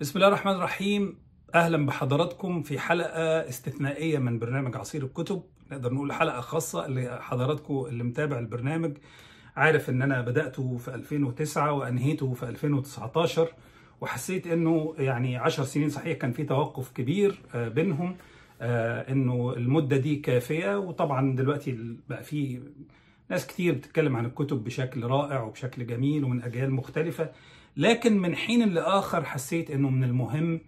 بسم الله الرحمن الرحيم. أهلا بحضراتكم في حلقة استثنائية من برنامج عصير الكتب. نقدر نقول حلقة خاصة اللي اللي متابع البرنامج عارف إن أنا بدأته في 2009 وأنهيته في 2019 وحسيت إنه يعني 10 سنين صحيح كان في توقف كبير آه، بينهم آه، إنه المدة دي كافية. وطبعا دلوقتي بقى في ناس كتير بتتكلم عن الكتب بشكل رائع وبشكل جميل ومن أجيال مختلفة. لكن من حين لآخر حسيت إنه من المهم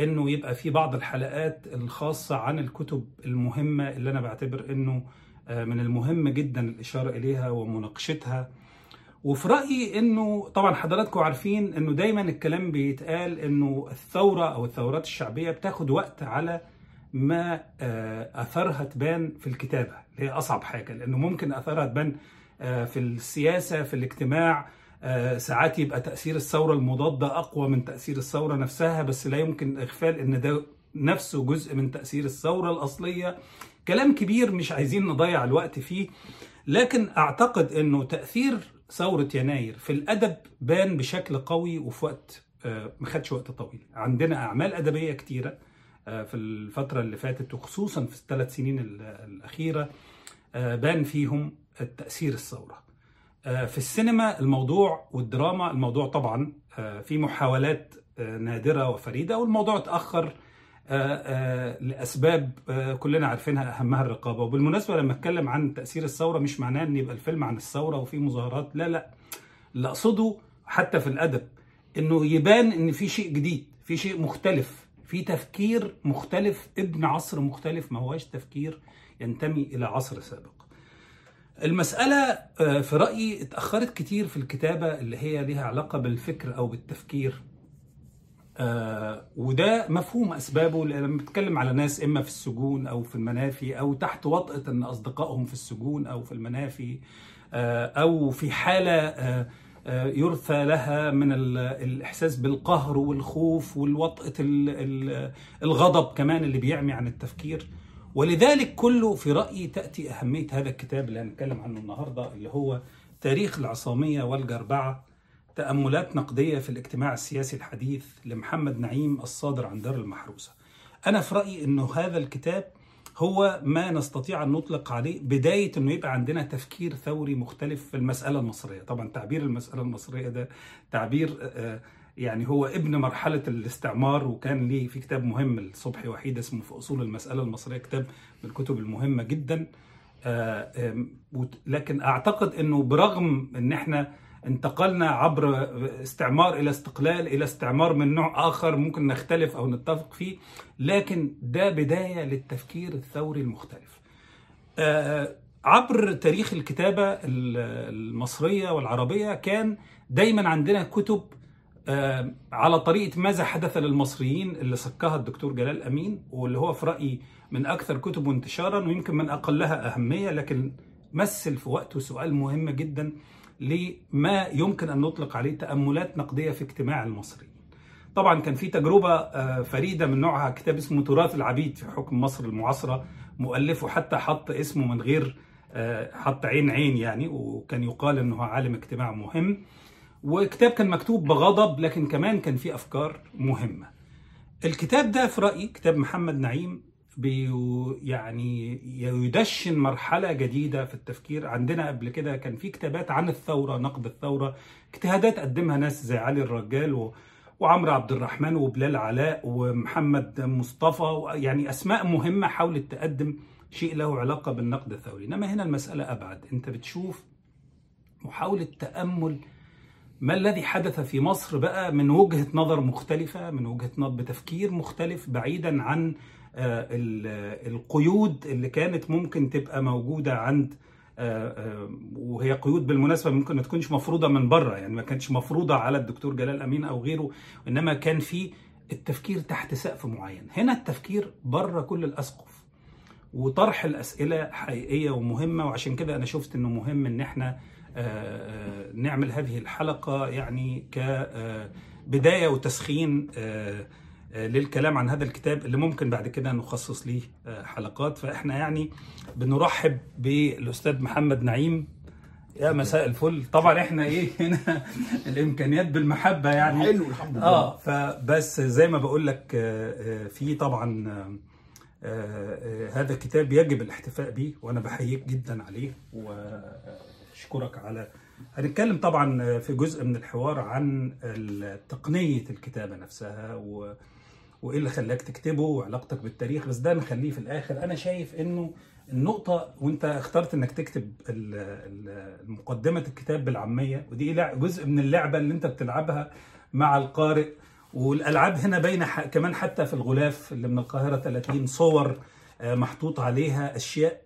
إنه يبقى في بعض الحلقات الخاصة عن الكتب المهمة اللي أنا بعتبر إنه آه، من المهم جدا الإشارة إليها ومناقشتها. وفي رأيي إنه طبعا حضراتكم عارفين إنه دايما الكلام بيتقال إنه الثورة أو الثورات الشعبية بتاخد وقت على ما آه، أثرها تبان في الكتابة اللي هي أصعب حاجة لأنه ممكن أثرها تبان آه، في السياسة في الاجتماع ساعات يبقى تأثير الثورة المضادة أقوى من تأثير الثورة نفسها بس لا يمكن اغفال إن ده نفسه جزء من تأثير الثورة الأصلية. كلام كبير مش عايزين نضيع الوقت فيه لكن أعتقد إنه تأثير ثورة يناير في الأدب بان بشكل قوي وفي وقت آه، ما خدش وقت طويل. عندنا أعمال أدبية كتيرة آه، في الفترة اللي فاتت وخصوصا في الثلاث سنين ال- الأخيرة آه، بان فيهم تاثير الثورة. آه، في السينما الموضوع والدراما الموضوع طبعا آه، في محاولات آه، نادرة وفريدة والموضوع اتأخر آه، آه، لأسباب آه، كلنا عارفينها أهمها الرقابة. وبالمناسبة لما أتكلم عن تأثير الثورة مش معناه أن يبقى الفيلم عن الثورة وفي مظاهرات لا لا. اللي أقصده حتى في الأدب أنه يبان أن في شيء جديد في شيء مختلف في تفكير مختلف ابن عصر مختلف ما هواش تفكير ينتمي إلى عصر سابق. المسألة آه، في رأيي اتأخرت كتير في الكتابة اللي هي ليها علاقة بالفكر أو بالتفكير. آه، وده مفهوم أسبابه لأن لما بتكلم على ناس إما في السجون أو في المنافي أو تحت وطأة أن أصدقائهم في السجون أو في المنافي آه، أو في حالة آه، يرثى لها من ال- الإحساس بالقهر والخوف والوطأة ال- ال- الغضب كمان اللي بيعمي عن التفكير. ولذلك كله في رأيي تأتي أهمية هذا الكتاب اللي هنتكلم عنه النهاردة اللي هو تاريخ العصامية والجربعة تأملات نقدية في الاجتماع السياسي الحديث لمحمد نعيم الصادر عن دار المحروسة. أنا في رأيي أنه هذا الكتاب هو ما نستطيع أن نطلق عليه بداية أنه يبقى عندنا تفكير ثوري مختلف في المسألة المصرية. طبعا تعبير المسألة المصرية ده تعبير آه، يعني هو ابن مرحلة الاستعمار وكان ليه في كتاب مهم لصبحي وحيد اسمه في أصول المسألة المصرية كتاب من الكتب المهمة جدا. آه، لكن أعتقد أنه برغم أن إحنا انتقلنا عبر استعمار إلى استقلال إلى استعمار من نوع آخر ممكن نختلف أو نتفق فيه لكن ده بداية للتفكير الثوري المختلف. آه، عبر تاريخ الكتابة ال- المصرية والعربية كان دايما عندنا كتب على طريقة ماذا حدث للمصريين اللي سكها الدكتور جلال أمين واللي هو في رأيي من أكثر كتبه انتشارا ويمكن من أقلها أهمية لكن مثل في وقته سؤال مهم جدا لما يمكن أن نطلق عليه تأملات نقدية في اجتماع المصريين. طبعا كان في تجربة آه، فريدة من نوعها كتاب اسمه تراث العبيد في حكم مصر المعاصرة مؤلفه حتى حط اسمه من غير آه، حط عين عين يعني وكان يقال إنه عالم اجتماع مهم. وكتاب كان مكتوب بغضب لكن كمان كان فيه أفكار مهمة. الكتاب ده في رأيي كتاب محمد نعيم يعني يدشن مرحلة جديدة في التفكير. عندنا قبل كده كان في كتابات عن الثورة نقد الثورة اجتهادات قدمها ناس زي علي الرجال و وعمرو عبد الرحمن وبلال علاء ومحمد مصطفى. يعني أسماء مهمة حاولت تقدم شيء له علاقة بالنقد الثوري. إنما هنا المسألة أبعد. أنت بتشوف محاولة تأمل ما الذي حدث في مصر بقى من وجهة نظر مختلفة من وجهة نظر بتفكير مختلف بعيدا عن آه، ال- القيود اللي كانت ممكن تبقى موجودة عند آه، آه، وهي قيود بالمناسبة ممكن ما تكونش مفروضة من بره يعني ما كانتش مفروضة على الدكتور جلال أمين أو غيره إنما كان في التفكير تحت سقف معين. هنا التفكير بره كل الأسقف وطرح الأسئلة حقيقية ومهمة وعشان كده أنا شفت إنه مهم إن إحنا آه، آه، نعمل هذه الحلقة يعني كبداية وتسخين آه، آه، للكلام عن هذا الكتاب اللي ممكن بعد كده نخصص ليه آه، حلقات. فإحنا يعني بنرحب بالأستاذ محمد نعيم. يا مساء الفل. طبعا إحنا إيه هنا الإمكانيات بالمحبة يعني. حلو الحمد لله. آه فبس زي ما بقول لك آه، آه، في طبعا آه، آه، هذا الكتاب يجب الاحتفاء به وأنا بحييك جدا عليه. واشكرك على هنتكلم طبعا في جزء من الحوار عن تقنية الكتابة نفسها و... وإيه اللي خلاك تكتبه وعلاقتك بالتاريخ بس ده نخليه في الآخر. أنا شايف إنه النقطة وأنت اخترت إنك تكتب مقدمة الكتاب بالعامية ودي جزء من اللعبة اللي أنت بتلعبها مع القارئ. والألعاب هنا باينة ح- كمان حتى في الغلاف اللي من القاهرة 30 صور آه، محطوط عليها أشياء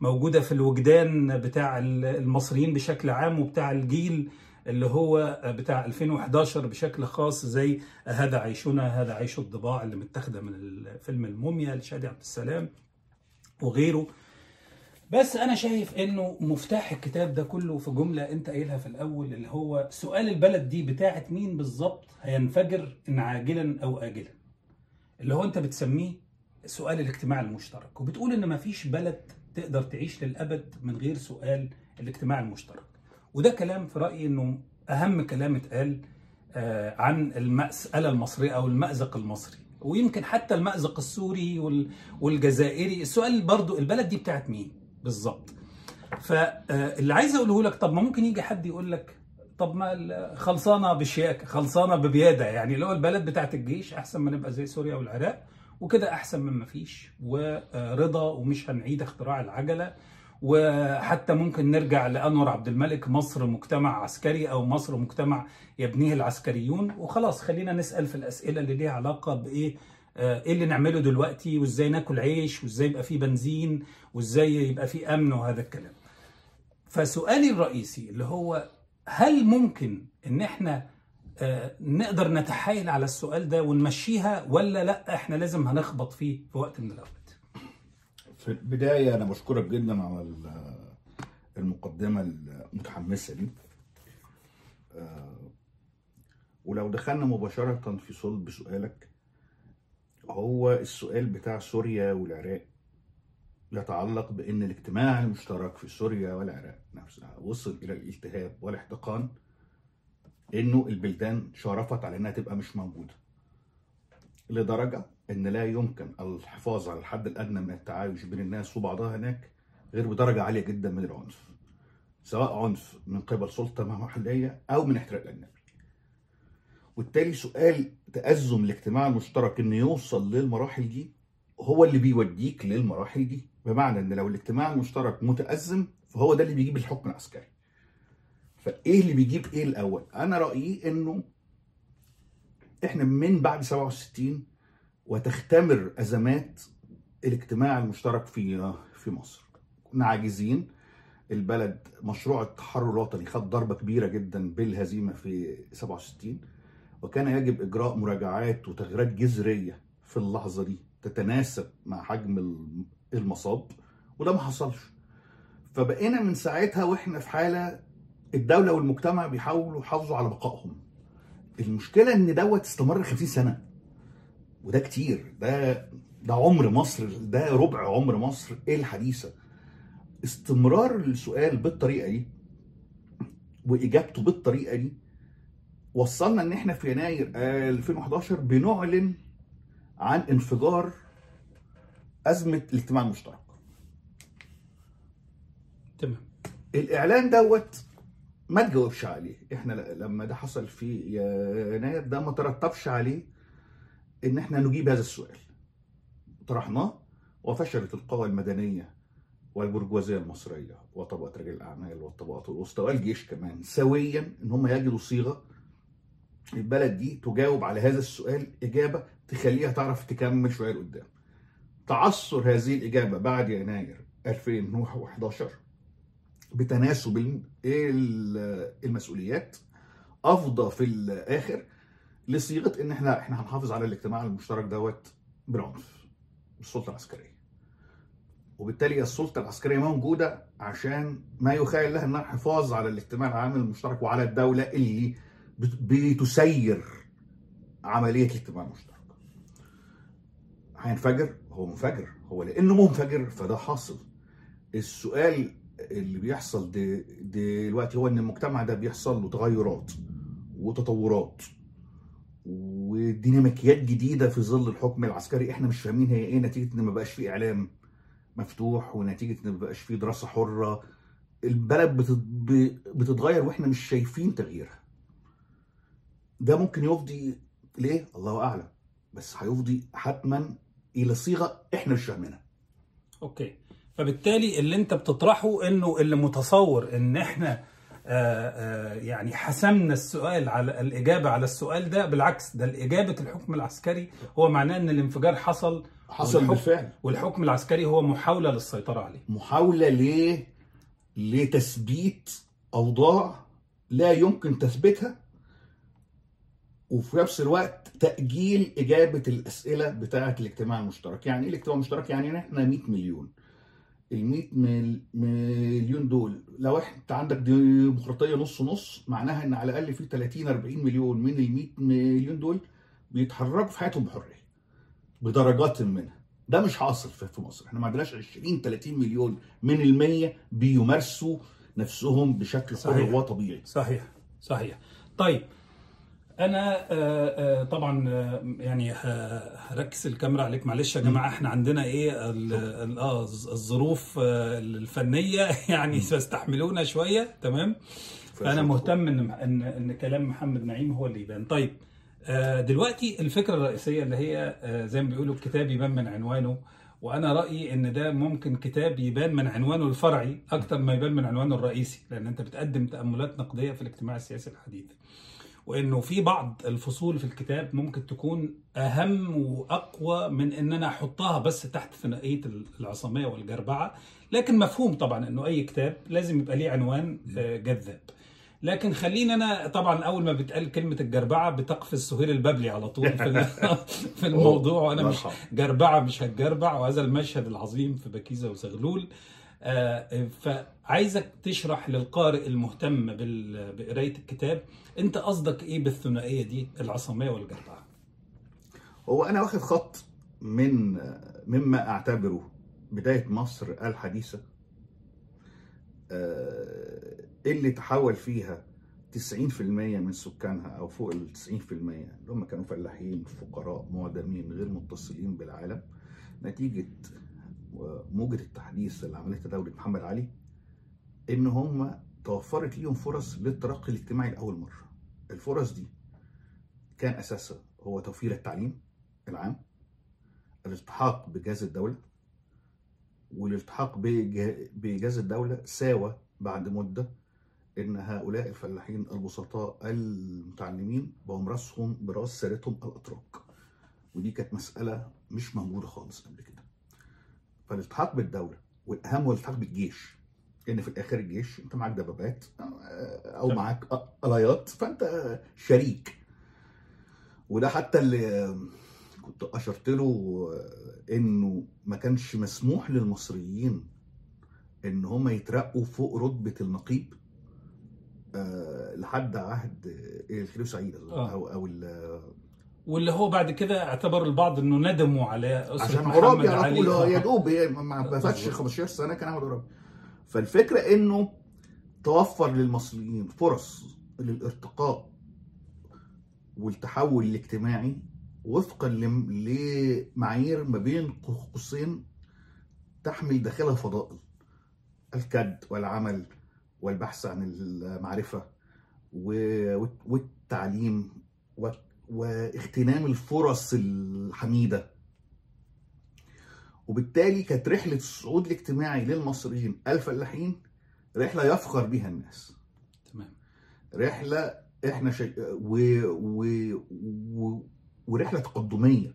موجودة في الوجدان بتاع ال- المصريين بشكل عام وبتاع الجيل اللي هو بتاع 2011 بشكل خاص زي هذا عيشنا هذا عيش الضباع اللي متاخدة من الفيلم الموميا لشادي عبد السلام وغيره. بس أنا شايف إنه مفتاح الكتاب ده كله في جملة أنت قايلها في الأول اللي هو سؤال البلد دي بتاعت مين بالظبط هينفجر ان عاجلا أو اجلا؟ اللي هو أنت بتسميه سؤال الاجتماع المشترك وبتقول إن مفيش بلد تقدر تعيش للأبد من غير سؤال الاجتماع المشترك. وده كلام في رأيي إنه أهم كلام اتقال آه، عن المسألة المصرية أو المأزق المصري. ويمكن حتى المأزق السوري وال- والجزائري. السؤال برضو البلد دي بتاعت مين بالظبط؟ فاللي عايز أقوله لك طب ما ممكن يجي حد يقول لك طب ما خلصانة بشياكة خلصانة ببيادة. يعني اللي هو البلد بتاعت الجيش أحسن ما نبقى زي سوريا والعراق. وكده أحسن من ما فيش ورضا ومش هنعيد اختراع العجلة وحتى ممكن نرجع لأنور عبد الملك مصر مجتمع عسكري أو مصر مجتمع يبنيه العسكريون. وخلاص خلينا نسأل في الأسئلة اللي ليها علاقة بإيه آه، إيه اللي نعمله دلوقتي وإزاي ناكل عيش وإزاي يبقى فيه بنزين وإزاي يبقى فيه أمن وهذا الكلام. فسؤالي الرئيسي اللي هو هل ممكن إن إحنا نقدر نتحايل على السؤال ده ونمشيها ولا لأ إحنا لازم هنخبط فيه في وقت من الأوقات. في البداية أنا بشكرك جدا على ال- المقدمة المتحمسة دي. آه، ولو دخلنا مباشرة في صلب سؤالك هو السؤال بتاع سوريا والعراق يتعلق بأن الاجتماع المشترك في سوريا والعراق نفسها وصل إلى الالتهاب والاحتقان إنه البلدان شرفت على إنها تبقى مش موجودة. لدرجة إن لا يمكن الحفاظ على الحد الأدنى من التعايش بين الناس وبعضها هناك غير بدرجة عالية جدا من العنف. سواء عنف من قبل سلطة محلية أو من احتلال أجنبي وبالتالي سؤال تأزم الاجتماع المشترك إنه يوصل للمراحل دي هو اللي بيوديك للمراحل دي. بمعنى إن لو الاجتماع المشترك متأزم فهو ده اللي بيجيب الحكم العسكري. فإيه اللي بيجيب إيه الأول؟ أنا رأيي إنه إحنا من بعد 67 وتختمر أزمات الاجتماع المشترك في في مصر. كنا عاجزين. البلد مشروع التحرر الوطني خد ضربة كبيرة جدا بالهزيمة في 67 وكان يجب إجراء مراجعات وتغييرات جذرية في اللحظة دي تتناسب مع حجم المصاب وده ما حصلش. فبقينا من ساعتها وإحنا في حالة الدولة والمجتمع بيحاولوا يحافظوا على بقائهم. المشكلة إن دوت استمر 50 سنة. وده كتير. ده ده عمر مصر ده ربع عمر مصر. إيه الحديثة؟ استمرار السؤال بالطريقة دي وإجابته بالطريقة دي وصلنا إن إحنا في يناير 2011 بنعلن عن انفجار أزمة الاجتماع المشترك. تمام. الإعلان دوت ما تجاوبش عليه إحنا لما ده حصل في يناير ده ما ترتبش عليه إن إحنا نجيب هذا السؤال طرحناه وفشلت القوى المدنية والبرجوازية المصرية وطبقة رجال الأعمال والطبقات الوسطى والجيش كمان سويا إن هم يجدوا صيغة البلد دي تجاوب على هذا السؤال إجابة تخليها تعرف تكمل شوية لقدام. تعثر هذه الإجابة بعد يناير 2011 بتناسب المسؤوليات أفضى في الآخر لصيغة إن إحنا إحنا هنحافظ على الاجتماع المشترك دوت بالعنف بالسلطه العسكرية. وبالتالي السلطة العسكرية موجودة عشان ما يخيل لها إنها الحفاظ على الاجتماع العام المشترك وعلى الدولة اللي بتسير عملية الاجتماع المشترك. هينفجر هو منفجر هو لأنه منفجر فده حاصل. السؤال اللي بيحصل دلوقتي هو إن المجتمع ده بيحصل له تغيرات وتطورات وديناميكيات جديدة في ظل الحكم العسكري. إحنا مش فاهمين هي إيه نتيجة إن ما بقاش في إعلام مفتوح ونتيجة إن ما بقاش في دراسة حرة. البلد بتتغير وإحنا مش شايفين تغييرها. ده ممكن يفضي ليه؟ الله أعلم. بس هيفضي حتما إلى صيغة إحنا مش فاهمينها. أوكي. فبالتالي اللي انت بتطرحه انه اللي متصور ان إحنا آه آه يعني حسمنا السؤال على الإجابة على السؤال ده بالعكس ده الإجابة الحكم العسكري. هو معناه إن الانفجار حصل حصل والحكم- بالفعل. والحكم العسكري هو محاولة للسيطرة عليه. محاولة ليه لتثبيت أوضاع لا يمكن تثبيتها وفي نفس الوقت تأجيل إجابة الأسئلة بتاعة الاجتماع المشترك. يعني إيه الاجتماع المشترك؟ يعني إن إحنا 100 مليون. ال 100 مل- مليون دول. لو أنت عندك ديمقراطية نص نص معناها إن على الأقل في 30 40 مليون من ال 100 مليون دول بيتحركوا في حياتهم بحرية بدرجات منها ده مش حاصل في مصر. إحنا ما عندناش 20 30 مليون من المية بيمارسوا نفسهم بشكل صحيح. حر وطبيعي صحيح. صحيح. طيب أنا آه، آه، طبعا آه، يعني هركز الكاميرا عليك. معلش يا جماعة إحنا عندنا إيه ال- ال- آه الظروف الفنية يعني فاستحملونا شوية. تمام؟ فأنا مهتم إن إن إن كلام محمد نعيم هو اللي يبان. طيب دلوقتي الفكرة الرئيسية اللي هي زي ما بيقولوا الكتاب يبان من عنوانه. وأنا رأيي إن ده ممكن كتاب يبان من عنوانه الفرعي أكتر ما يبان من عنوانه الرئيسي لأن أنت بتقدم تأملات نقدية في الاجتماع السياسي الحديث. وإنه في بعض الفصول في الكتاب ممكن تكون أهم وأقوى من ان أنا أحطها بس تحت ثنائية العصاميه والجربعة. لكن مفهوم طبعا إنه أي كتاب لازم يبقى ليه عنوان آه، جذاب. لكن خلينا أنا طبعا أول ما بتقال كلمة الجربعة بتقفز سهير البابلي على طول في في الموضوع. وأنا مش. جربعة مش هتجربع وهذا المشهد العظيم في بكيزة وزغلول. فعايزك تشرح للقارئ المهتم بقراية الكتاب انت قصدك إيه بالثنائية دي العصامية والجربعه هو أنا واخد خط من مما أعتبره بداية مصر الحديثة آه، اللي تحول فيها 90% من سكانها أو فوق ال 90% اللي هم كانوا فلاحين فقراء معدمين غير متصلين بالعالم نتيجة موجة التحديث اللي عملتها دولة محمد علي إن هم توفرت ليهم فرص للترقي الاجتماعي لأول مرة. الفرص دي كان أساسها هو توفير التعليم العام الالتحاق بجهاز الدولة والالتحاق بج- بجهاز الدولة ساوى بعد مدة إن هؤلاء الفلاحين البسطاء المتعلمين بقوا راسهم برأس سادتهم الأتراك. ودي كانت مسألة مش موجودة خالص قبل كده. فالالتحاق بالدولة والأهم هو الالتحاق بالجيش لأن في الآخر الجيش أنت معاك دبابات أو تمام. معاك ألايات فأنت شريك وده حتى اللي كنت أشرت له إنه ما كانش مسموح للمصريين إن هم يترقوا فوق رتبة النقيب آه، لحد عهد الخليفة سعيد آه. أو أو واللي هو بعد كده اعتبر البعض إنه ندموا على أسرة عشان عرابي على طول هو يا دوب هي ما- فاتش مظبوط. 15 سنة كان احمد عرابي فالفكرة إنه توفر للمصريين فرص للارتقاء والتحول الاجتماعي وفقا لم- لمعايير ما بين قوسين تحمل داخلها فضائل الكد والعمل والبحث عن المعرفة و- والتعليم واغتنام الفرص الحميدة. وبالتالي كانت رحلة الصعود الاجتماعي للمصريين الفلاحين رحلة يفخر بها الناس. تمام. رحلة إحنا شي... و... و... و... ورحلة تقدمية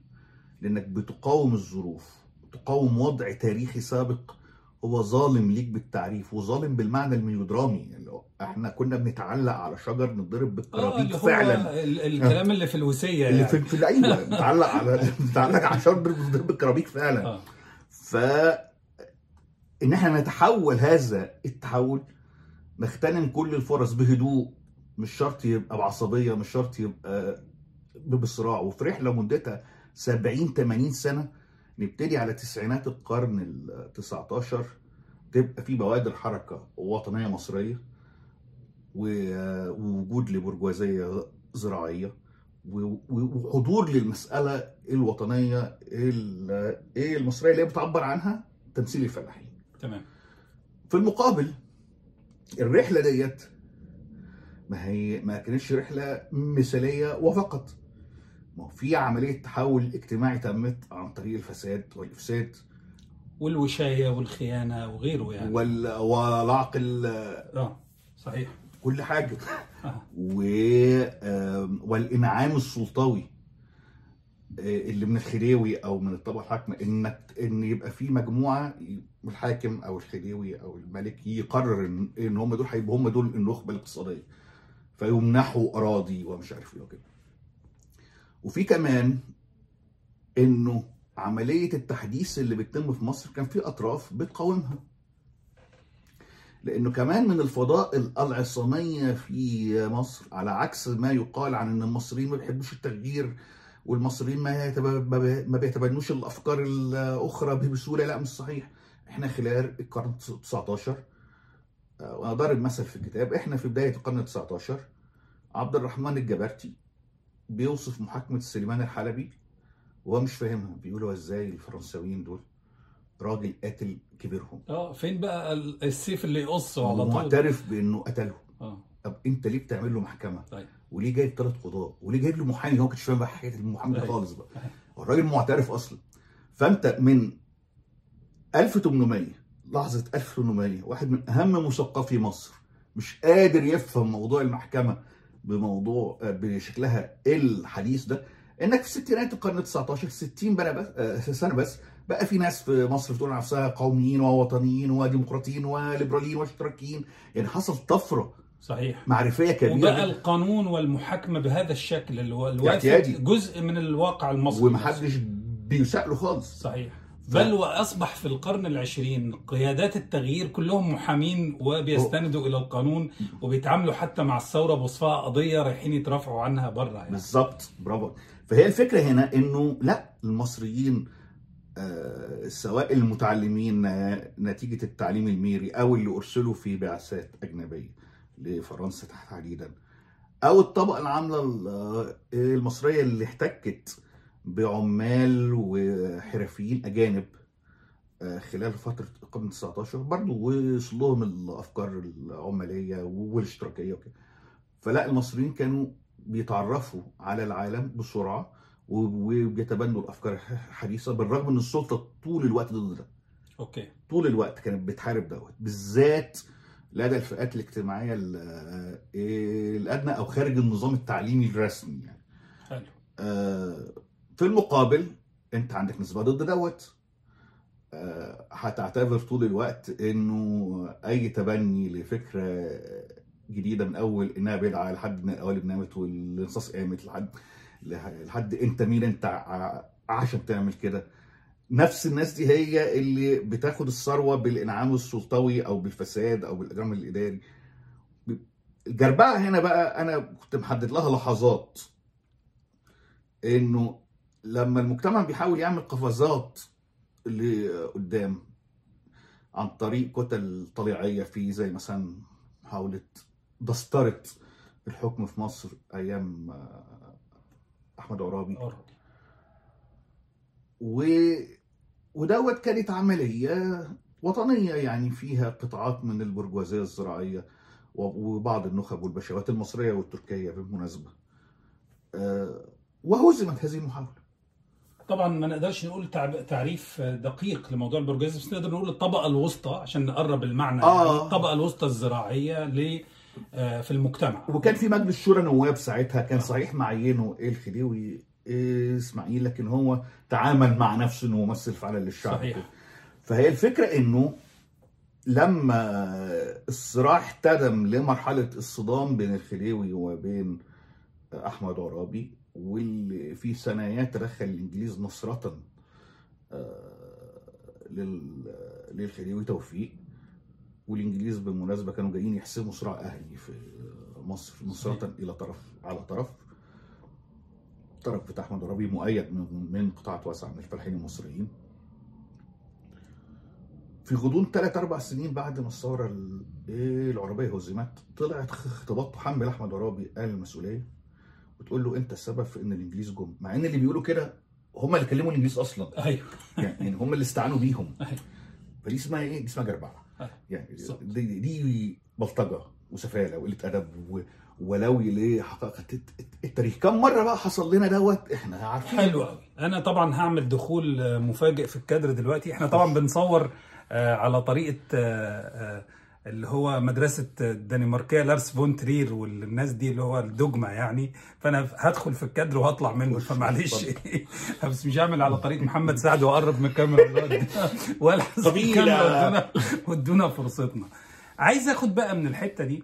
لأنك بتقاوم الظروف تقاوم وضع تاريخي سابق هو ظالم ليك بالتعريف وظالم بالمعنى الميلودرامي يعني إحنا كنا بنتعلق على شجر نتضرب بالكرابيك اللي هو فعلا. ال- الكلام اللي في الوصيه اللي يعني. في, في أيوه بنتعلق على بنتعلق على شجر بنتضرب بالكرابيك فعلا. آه. ف إن إحنا نتحول هذا التحول نغتنم كل الفرص بهدوء مش شرط يبقى بعصبية مش شرط يبقى بصراع. وفي رحله مدتها 70 80 سنة نبتدي على تسعينات القرن ال 19 تبقى في بوادر حركة وطنيه مصرية ووجود لبرجوازية زراعية وحضور للمسألة الوطنية ال- إيه المصرية اللي هي بتعبر عنها؟ تمثيل الفلاحين. تمام. في المقابل الرحلة ديت ما هي ما كانتش رحلة مثالية وفقط. ما هو في عملية تحول اجتماعي تمت عن طريق الفساد والإفساد. والوشاية والخيانة وغيره يعني. وال... ولعق ال- آه صحيح. كل حاجة. آه. و... والإنعام السلطوي آه، اللي من الخديوي أو من الطبقة الحاكمة إنك إن يبقى في مجموعة الحاكم أو الخديوي أو الملك يقرر ان, إن هم دول هيبقوا هم دول النخبة الاقتصادية. فيمنحوا أراضي ومش عارف إيه وكده. وفي كمان إنه عملية التحديث اللي بتتم في مصر كان في أطراف بتقاومها. لأنه كمان من الفضائل العصامية في مصر على عكس ما يقال عن إن المصريين ما بيحبوش التغيير والمصريين ما يتب- ما بي- ما بيتبنوش الأفكار الأخرى بسهولة لا مش صحيح. إحنا خلال القرن 19 آه، وأنا ضارب مثل في الكتاب إحنا في بداية القرن 19 عبد الرحمن الجبرتي بيوصف محاكمة سليمان الحلبي وهو مش فاهمها بيقول هو إزاي الفرنساويين دول راجل قاتل كبيرهم آه فين بقى ال- السيف اللي يقصه على طول ومعترف بإنه قتلهم آه طب أنت ليه بتعمل له محكمة؟ طيب وليه جايب ثلاث قضاة؟ وليه جايب له محامي هو ما كانش فاهم بقى حكايه المحامي ده أيوة. خالص بقى. هو الراجل معترف أصلا فأنت من 1800 لحظة 1800 واحد من أهم مثقفي مصر مش قادر يفهم موضوع المحكمة بموضوع آه، بشكلها الحديث ده إنك في ستينات القرن 19 60 بنا بس آه، سنة بس بقى في ناس في مصر بتقول نفسها قوميين ووطنيين وديمقراطيين وليبراليين واشتراكيين. يعني حصل طفرة صحيح. معرفية كبيرة وبقى. القانون والمحاكمة بهذا الشكل اللي هو. جزء من الواقع المصري. ومحدش بيسأله خالص. صحيح. بل وأصبح في القرن العشرين قيادات التغيير كلهم محامين وبيستندوا إلى القانون وبيتعاملوا حتى مع الثورة بوصفها قضية رايحين يترافعوا عنها بره يعني. بالظبط. برافو. فهي الفكرة هنا إنه لا المصريين آه، سواء المتعلمين آه، نتيجة التعليم الميري أو اللي أرسلوا في بعثات أجنبية لفرنسا تحديدا أو الطبقة العاملة ال- المصرية اللي احتكت بعمال وحرفيين أجانب آه، خلال فترة القرن 19 برضه وصل لهم الأفكار العمالية والاشتراكية وكده. فلا المصريين كانوا بيتعرفوا على العالم بسرعة وبيتبنوا الأفكار الحديثه بالرغم إن السلطة طول الوقت ضد ده. okay. طول الوقت كانت بتحارب دوت بالذات لدى الفئات الاجتماعية ال- الأدنى أو خارج النظام التعليمي الرسمي يعني. حلو. آه، في المقابل انت عندك نسبة ضد دوت. آه، هتعتبر طول الوقت انه اي تبني لفكرة جديدة من اول انها بدعه لحد ما القوالب نامت والانصاص قامت لحد لحد انت مين انت عشان تعمل كده. نفس الناس دي هي اللي بتاخد الثروة بالانعام السلطوي أو بالفساد أو بالاجرام الاداري. الجربعه هنا بقى أنا كنت محدد لها لحظات. انه لما المجتمع بيحاول يعمل قفزات لقدام عن طريق كتل طليعية في زي مثلا محاوله دستره الحكم في مصر أيام آه، أحمد عرابي. و... ودوت كانت عملية وطنية يعني فيها قطاعات من البرجوازية الزراعية وبعض النخب والبشوات المصرية والتركية بالمناسبة. آه، وهزمت هذه المحاولة. طبعا ما نقدرش نقول تعريف دقيق لموضوع البرجوازي بس نقدر نقول الطبقة الوسطى عشان نقرب المعنى آه. يعني الطبقة الوسطى الزراعية ل آه، في المجتمع وكان في مجلس شورى نواب ساعتها كان صحيح معينه الخديوي إيه إسماعيل لكن هو تعامل مع نفسه إنه ممثل فعلا للشعب صحيح. فهي الفكرة إنه لما الصراع احتدم لمرحلة الصدام بين الخديوي وبين أحمد عرابي واللي في ثناياه تدخل الإنجليز نصرة آه، لل- للخديوي توفيق والإنجليز بالمناسبة كانوا جايين يحسموا صراع أهلي في مصر نصرة إلى طرف على طرف. الطرف بتاع أحمد عرابي مؤيد من من قطاعات واسعه من الفلاحين المصريين. في غضون ثلاث أربع سنين بعد ما الثورة ال- العربية هزمت طلعت خ- اختباط تحمل أحمد عرابي قال المسؤوليه وتقول له انت السبب في ان الانجليز جم. مع ان اللي بيقولوا كده هم اللي كلموا الانجليز أصلا. أيوه. يعني هم اللي استعانوا بيهم. أيوة. فدي اسمها إيه؟ دي اسمها جربعة. أيوة. يعني. دي, دي بلطجة وسفالة وقلة أدب و- ولوي ليه الت- التاريخ. كم مرة بقى حصل لنا دوت؟ إحنا عارفين. حلو قوي أنا طبعا هعمل دخول مفاجئ في الكادر دلوقتي. إحنا طبعا بنصور آه، على طريقة آه، آه، اللي هو مدرسة الدنماركية لارس فون ترير والناس دي اللي هو الدogma يعني. فأنا هدخل في الكادر وهطلع منه فمعلش. بس مش هعمل على طريقه محمد سعد وأقرب من الكاميرا. قبيلة. الكاميرا وادونا فرصتنا. عايز آخد بقى من الحتة دي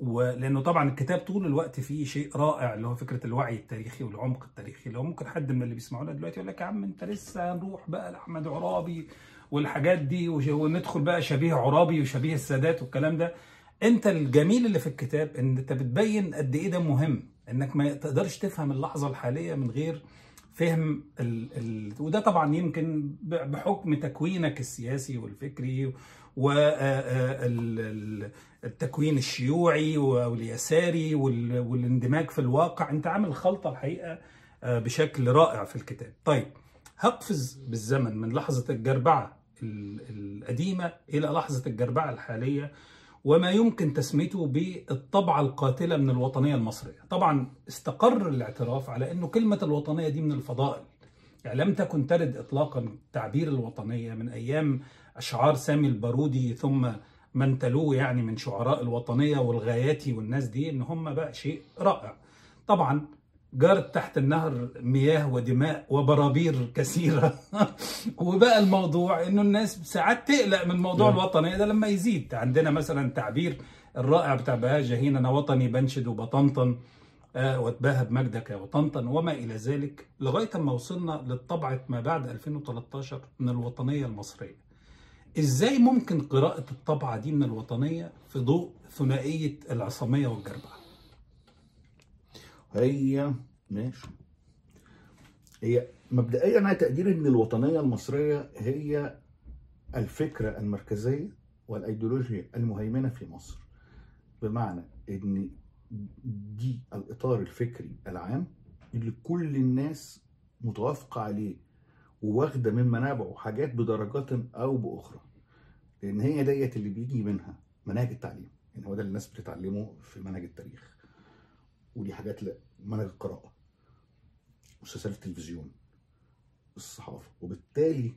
ولأنه طبعا الكتاب طول الوقت فيه شيء رائع اللي هو فكرة الوعي التاريخي والعمق التاريخي. اللي هو ممكن حد من اللي بيسمعونا دلوقتي يقول لك يا عم أنت لسه هنروح بقى لأحمد عرابي والحاجات دي وندخل بقى شبيه عرابي وشبيه السادات والكلام ده. انت الجميل اللي في الكتاب إن انت بتبين قد إيه ده مهم. إنك ما تقدرش تفهم اللحظة الحالية من غير فهم ال... ال... وده طبعا يمكن بحكم تكوينك السياسي والفكري والتكوين الشيوعي واليساري وال... والاندماج في الواقع. أنت عامل خلطة الحقيقة آه، بشكل رائع في الكتاب. طيب هقفز بالزمن من لحظة الجربعة ال- القديمة إلى لحظة الجربعة الحالية وما يمكن تسميته بالطبعة القاتلة من الوطنية المصرية. طبعا استقر الاعتراف على أنه كلمة الوطنية دي من الفضائل. يعني لم تكن ترد إطلاقا تعبير الوطنية من أيام أشعار سامي البارودي ثم من تلوه يعني من شعراء الوطنية والغاياتي والناس دي إن هم بقى شيء رائع. طبعا جارت تحت النهر مياه ودماء وبرابير كثيرة وبقى الموضوع إنه الناس ساعات تقلق من موضوع نعم. الوطنية ده لما يزيد عندنا مثلا تعبير الرائع بتاع بهاء جاهين أنا وطني بنشد وبطنطن آه، واتباهى بمجدك يا وطنطن وما إلى ذلك لغاية ما وصلنا للطبعه ما بعد 2013 من الوطنية المصرية. إزاي ممكن قراءة الطبعة دي من الوطنية في ضوء ثنائية العصاميه والجربعه؟ هي ماشي. هي مبدئيا أنا تقديري إن الوطنية المصرية هي الفكرة المركزية والايديولوجيا المهيمنة في مصر. بمعنى إن دي الإطار الفكري العام اللي كل الناس متوافقة عليه وواخدة من منابعه حاجات بدرجات أو بأخرى. لأن هي ديت اللي بيجي منها مناهج التعليم. يعني هو ده اللي الناس بتتعلمه في منهج التاريخ. ودي حاجات لا منهج القراءة مسلسلات التلفزيون الصحافة. وبالتالي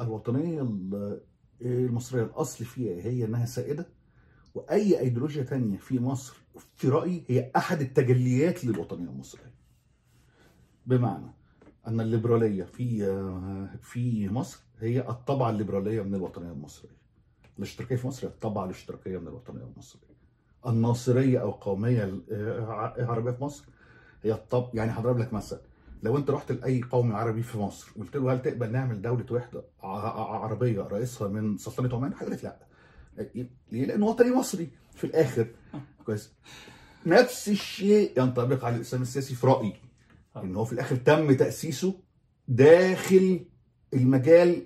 الوطنية ال- المصرية الأصل فيها هي إنها سائدة وأي أيديولوجيا تانية في مصر في رأيي هي أحد التجليات للوطنية المصرية. بمعنى أن الليبرالية في في مصر هي الطبعة الليبرالية من الوطنية المصرية. الاشتراكية في مصر هي الطبعة الاشتراكية من الوطنية المصرية. الناصرية أو القوميه العربيه في مصر هي الطب يعني هضرب لك مثل لو أنت رحت لأي قومي عربي في مصر قلت له هل تقبل نعمل دولة وحدة عربية رئيسها من سلطنة عمان؟ هيقول لك لا. ليه؟ لأنه وطني مصري في الآخر كويس نفس الشيء ينطبق على الإسلام السياسي في رأيي إن هو في الآخر تم تأسيسه داخل المجال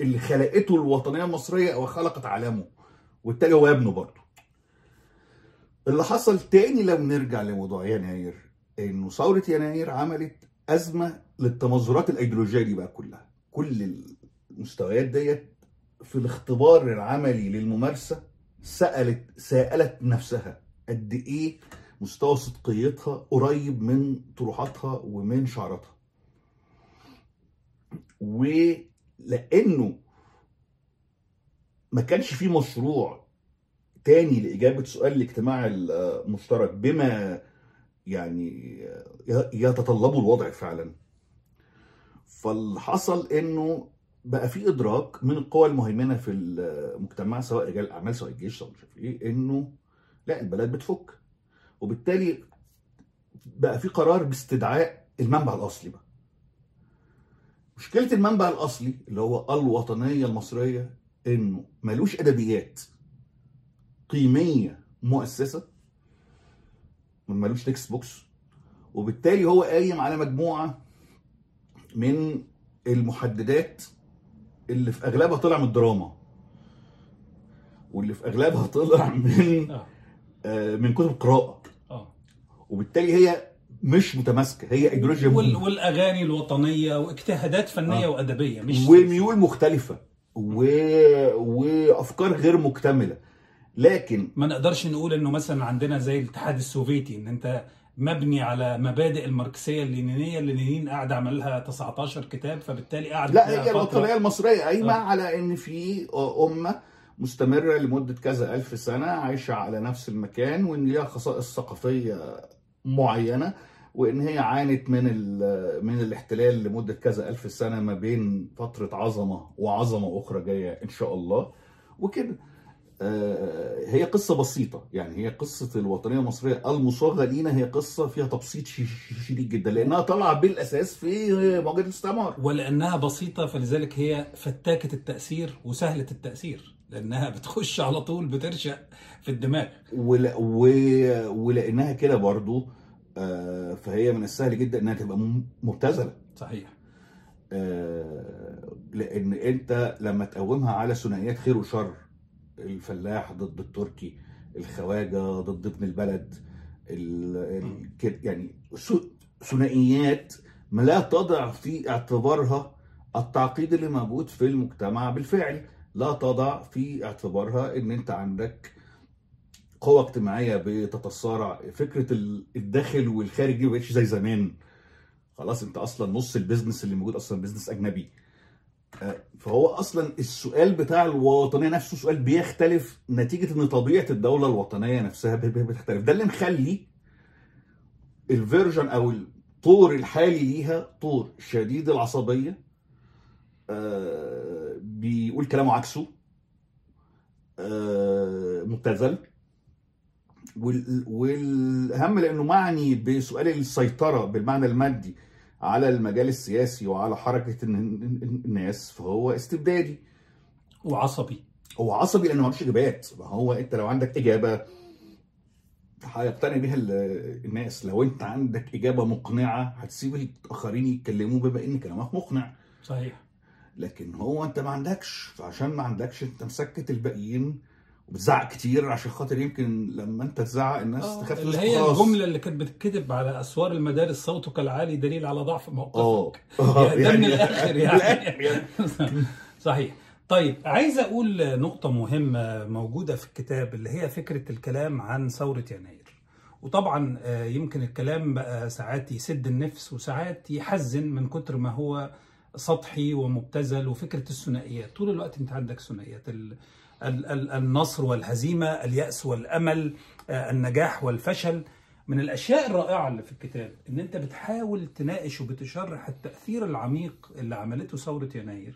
اللي خلقته الوطنية المصرية أو خلقت عالمه وبالتالي هو ابنه برضه اللي حصل تاني لو نرجع لموضوع يناير إنه ثورة يناير عملت أزمة للتمظهرات الأيديولوجية دي بقى كلها. كل المستويات ديت في الاختبار العملي للممارسة سالت سألت نفسها قد إيه مستوى صدقيتها قريب من طروحاتها ومن شعاراتها ولأنه ما كانش في مشروع تاني لإجابة سؤال الاجتماع المشترك بما يعني يتطلبه الوضع فعلا. فاللي حصل إنه بقى في إدراك من القوى المهيمنة في المجتمع سواء رجال الأعمال سواء الجيش سواء مش عارف إيه إنه لا البلد بتفك. وبالتالي بقى في قرار باستدعاء المنبع الأصلي بقى. مشكلة المنبع الأصلي اللي هو الوطنية المصرية إنه ملوش أدبيات. قيمية مؤسسة ملوش text books وبالتالي هو قايم على مجموعة من المحددات اللي في أغلبها طلع من الدراما واللي في أغلبها طلع من آه. آه، من كتب قراءة. آه. وبالتالي هي مش متماسكة هي ايديولوجيا وال... والأغاني الوطنية واجتهادات فنية آه. وأدبية مش وميول مختلفة و... وأفكار غير مكتملة. لكن ما نقدرش نقول إنه مثلا عندنا زي الاتحاد السوفيتي إن أنت مبني على مبادئ الماركسية اللينينية اللي لينين قاعد عمل لها 19 كتاب فبالتالي قعد لا هي. الوطنية المصرية قايمة آه. على إن في أمة مستمرة لمدة كذا ألف سنة عايشة على نفس المكان وإن ليها خصائص ثقافية معينة وإن هي عانت من من الاحتلال لمدة كذا ألف سنة ما بين فترة عظمة وعظمة أخرى جاية إن شاء الله وكده هي قصة بسيطة. يعني هي قصة الوطنية المصرية المصاغة لينا هي قصة فيها تبسيط شديد جدا لأنها طالعة بالأساس في مواجهة الاستعمار. ولأنها بسيطة فلذلك هي فتاكة التأثير وسهلة التأثير لأنها بتخش على طول بترشق في الدماغ. ول... و... ولأنها كده برضو آه، فهي من السهل جدا إنها تبقى مبتذلة. صحيح. آه، لأن أنت لما تقومها على ثنائيات خير وشر الفلاح ضد التركي الخواجة ضد ابن البلد يعني ثنائيات ما لا تضع في اعتبارها التعقيد اللي موجود في المجتمع بالفعل. لا تضع في اعتبارها إن أنت عندك قوة اجتماعية بتتصارع. فكرة ال- الداخل والخارج دي زي زمان. خلاص أنت أصلا نص ال business اللي موجود أصلا business أجنبي. فهو أصلا السؤال بتاع الوطنية نفسه سؤال بيختلف نتيجة إن طبيعة الدولة الوطنية نفسها بتختلف. ده اللي مخلي الفيرجن أو الطور الحالي ليها طور شديد العصبية. آه، بيقول كلامه عكسه. آه، مبتذل. وال- والاهم لأنه معني بسؤال السيطرة بالمعنى المادي. على المجال السياسي وعلى حركة الن- الن- الناس فهو استبدادي. وعصبي. هو عصبي لأنه ملوش إجابات. ما هو أنت لو عندك إجابة هيقتنع بيها ال- الناس. لو أنت عندك إجابة مقنعة هتسيب الآخرين يتكلموا بما إن كلامك مقنع. صحيح. لكن هو أنت ما عندكش. فعشان ما عندكش أنت مسكت الباقيين وبتزعق كتير عشان خاطر يمكن لما انت تزعق الناس آه، تخاف اللي هي خلاص. الجملة اللي كانت بتتكتب على أسوار المدارس صوتك العالي دليل على ضعف آه موقفك. آه، يعني ده من الآخر يعني. يعني. صحيح. طيب عايز أقول نقطة مهمة موجودة في الكتاب اللي هي فكرة الكلام عن ثورة يناير. وطبعا آه، يمكن الكلام بقى ساعات يسد النفس وساعات يحزن من كتر ما هو سطحي ومبتذل وفكرة الثنائيات. طول الوقت أنت عندك ثنائيات. النصر والهزيمة اليأس والأمل آه، النجاح والفشل. من الأشياء الرائعة اللي في الكتاب إن أنت بتحاول تناقش وبتشرح التأثير العميق اللي عملته ثورة يناير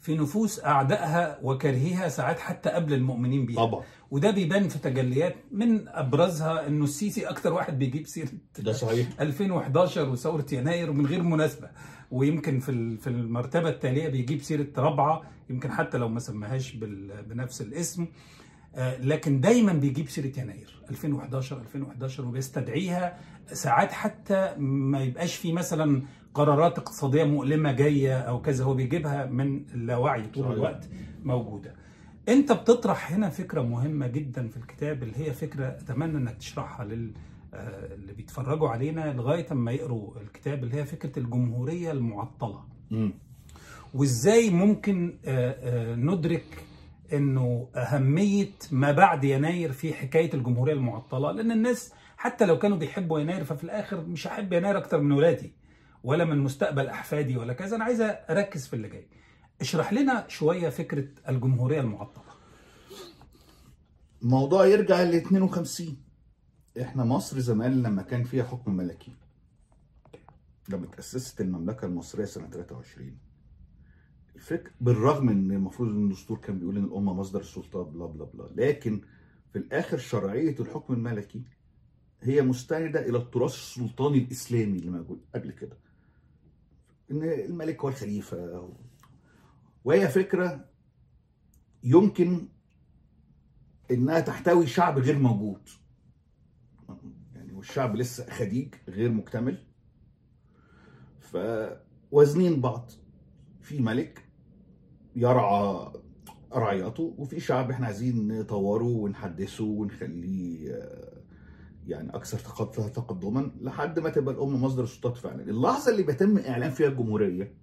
في نفوس أعدائها وكارهيها ساعات حتى قبل المؤمنين بيها. طبعا. وده بيبان في تجليات من أبرزها إنه السيسي أكتر واحد بيجيب سيرة ده صحيح. 2011 وثورة يناير ومن غير مناسبة. ويمكن في في المرتبة التالية بيجيب سيرة رابعة يمكن حتى لو ما سماهاش بنفس الاسم آه، لكن دايما بيجيب سيرة يناير 2011 2011 وبيستدعيها ساعات حتى ما يبقاش في مثلا قرارات اقتصادية مؤلمة جاية أو كذا هو بيجيبها من اللاوعي طول. الوقت موجودة أنت بتطرح هنا فكرة مهمة جدا في الكتاب اللي هي فكرة أتمنى إنك تشرحها لل اللي بيتفرجوا علينا لغاية أما يقروا الكتاب اللي هي فكرة الجمهورية المعطلة. مم. وإزاي ممكن آه، آه، ندرك إنه أهمية ما بعد يناير في حكاية الجمهورية المعطلة؟ لأن الناس حتى لو كانوا بيحبوا يناير ففي الآخر مش هحب يناير أكتر من ولادي ولا من مستقبل أحفادي ولا كذا. أنا عايز أركز في اللي جاي. اشرح لنا شوية فكرة الجمهورية المعطلة. الموضوع يرجع ل 52 إحنا مصر زمان لما كان فيها حكم ملكي. لما تأسست المملكة المصرية سنة 23 الفكر بالرغم إن المفروض إن الدستور كان بيقول إن الأمة مصدر السلطة بلا بلا بلا. لكن في الآخر شرعية الحكم الملكي هي مستندة إلى التراث السلطاني الإسلامي اللي موجود قبل كده. إن الملك هو الخليفة. وهي فكرة يمكن إنها تحتوي شعب غير موجود. والشعب لسه خديج غير مكتمل. فوازنين بعض. في ملك يرعى رعيته وفي شعب إحنا عايزين نطوره ونحدثه ونخليه آه، يعني أكثر تقد- تقدما لحد ما تبقى الام مصدر سلطات فعلا. اللحظة اللي بيتم إعلان فيها الجمهورية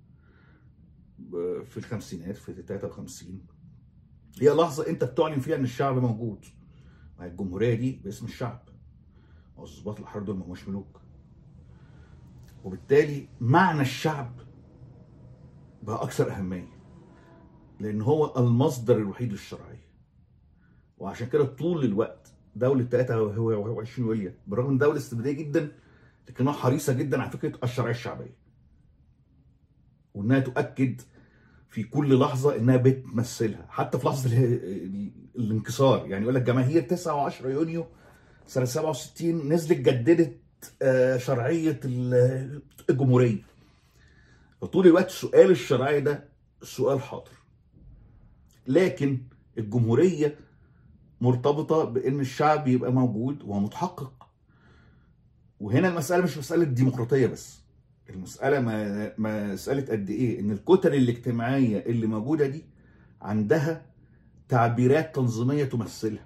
آه، في الخمسينات في 53 هي لحظة أنت بتعلن فيها إن الشعب موجود. الجمهورية دي باسم الشعب. والظباط الأحرار دول ما هماش ملوك وبالتالي معنى الشعب بقى أكثر أهمية لأن هو المصدر الوحيد للشرعية. وعشان كده طول الوقت دولة 23 يوليو بالرغم ان دولة استبدادية جدا لكنها حريصة جدا على فكرة الشرعية الشعبية. وإنها تؤكد في كل لحظة إنها بتمثلها حتى في لحظة ال- الانكسار. يعني يقول لك جماهير 9 و10 يونيو سنة 67 نزلت جددت آه، شرعية ال- الجمهورية. فطول الوقت سؤال الشرعية ده سؤال حاضر. لكن الجمهورية مرتبطة بإن الشعب يبقى موجود ومتحقق. وهنا المسألة مش مسألة ديمقراطية بس المسألة ما مساله قد إيه؟ إن الكتل الاجتماعية اللي موجودة دي عندها تعبيرات تنظيمية تمثلها.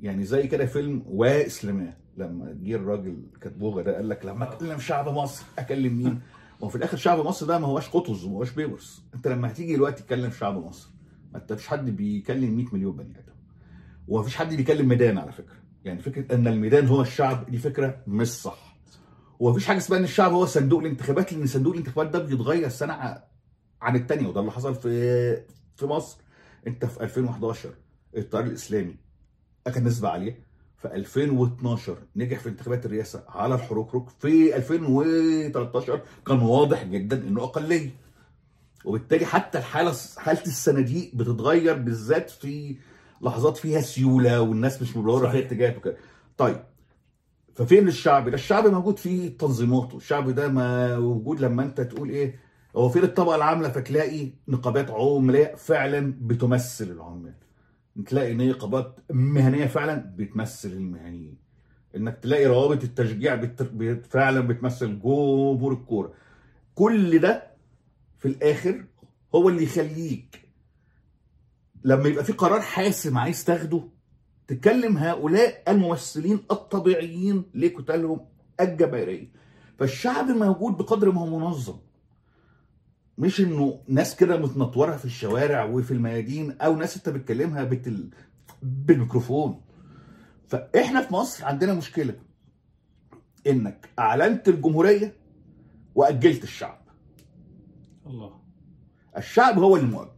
يعني زي كده فيلم واسلاماه لما جه الراجل كاتبوغا ده قال لك لما أكلم شعب مصر أكلم مين؟ ما هو في الآخر شعب مصر ده ما هوش قطز وما هوش بيبرس أنت لما هتيجي دلوقتي تكلم شعب مصر ما أنت مفيش حد بيكلم 100 مليون بني آدم. ومفيش حد بيكلم ميدان على فكرة. يعني فكرة إن الميدان هو الشعب دي فكرة مش صح. ومفيش حاجة اسمها إن الشعب هو صندوق الانتخابات لأن صندوق الانتخابات ده بيتغير سنة عن الثانية وده اللي حصل في في مصر. أنت في 2011 التيار الإسلامي اخذ نسبة عالية. في 2012 نجح في انتخابات الرئاسة على الحركرك في 2013 كان واضح جدا إنه أقلية. وبالتالي حتى الحالة حالة الصناديق بتتغير بالذات في لحظات فيها سيولة والناس مش مدوره في. اتجاهات وكده. طيب ففين الشعب؟ ده الشعب موجود في تنظيماته. الشعب ده موجود لما أنت تقول إيه هو فين الطبقة العاملة؟ فتلاقي نقابات عملاء فعلا بتمثل العمال. تلاقي نقابات مهنية فعلا بتمثل المهنيين. إنك تلاقي روابط التشجيع. فعلا بتمثل جمهور الكورة. كل ده في الآخر هو اللي يخليك لما يبقى في قرار حاسم عايز تاخده تكلم هؤلاء الممثلين الطبيعيين لكتلهم الجماهيرية. فالشعب موجود بقدر ما هو منظم. مش إنه ناس كده متنطورة في الشوارع وفي الميادين أو ناس أنت بتكلمها بتل... بالميكروفون. فإحنا في مصر عندنا مشكلة إنك أعلنت الجمهورية وأجلت الشعب. الله. الشعب هو المؤجل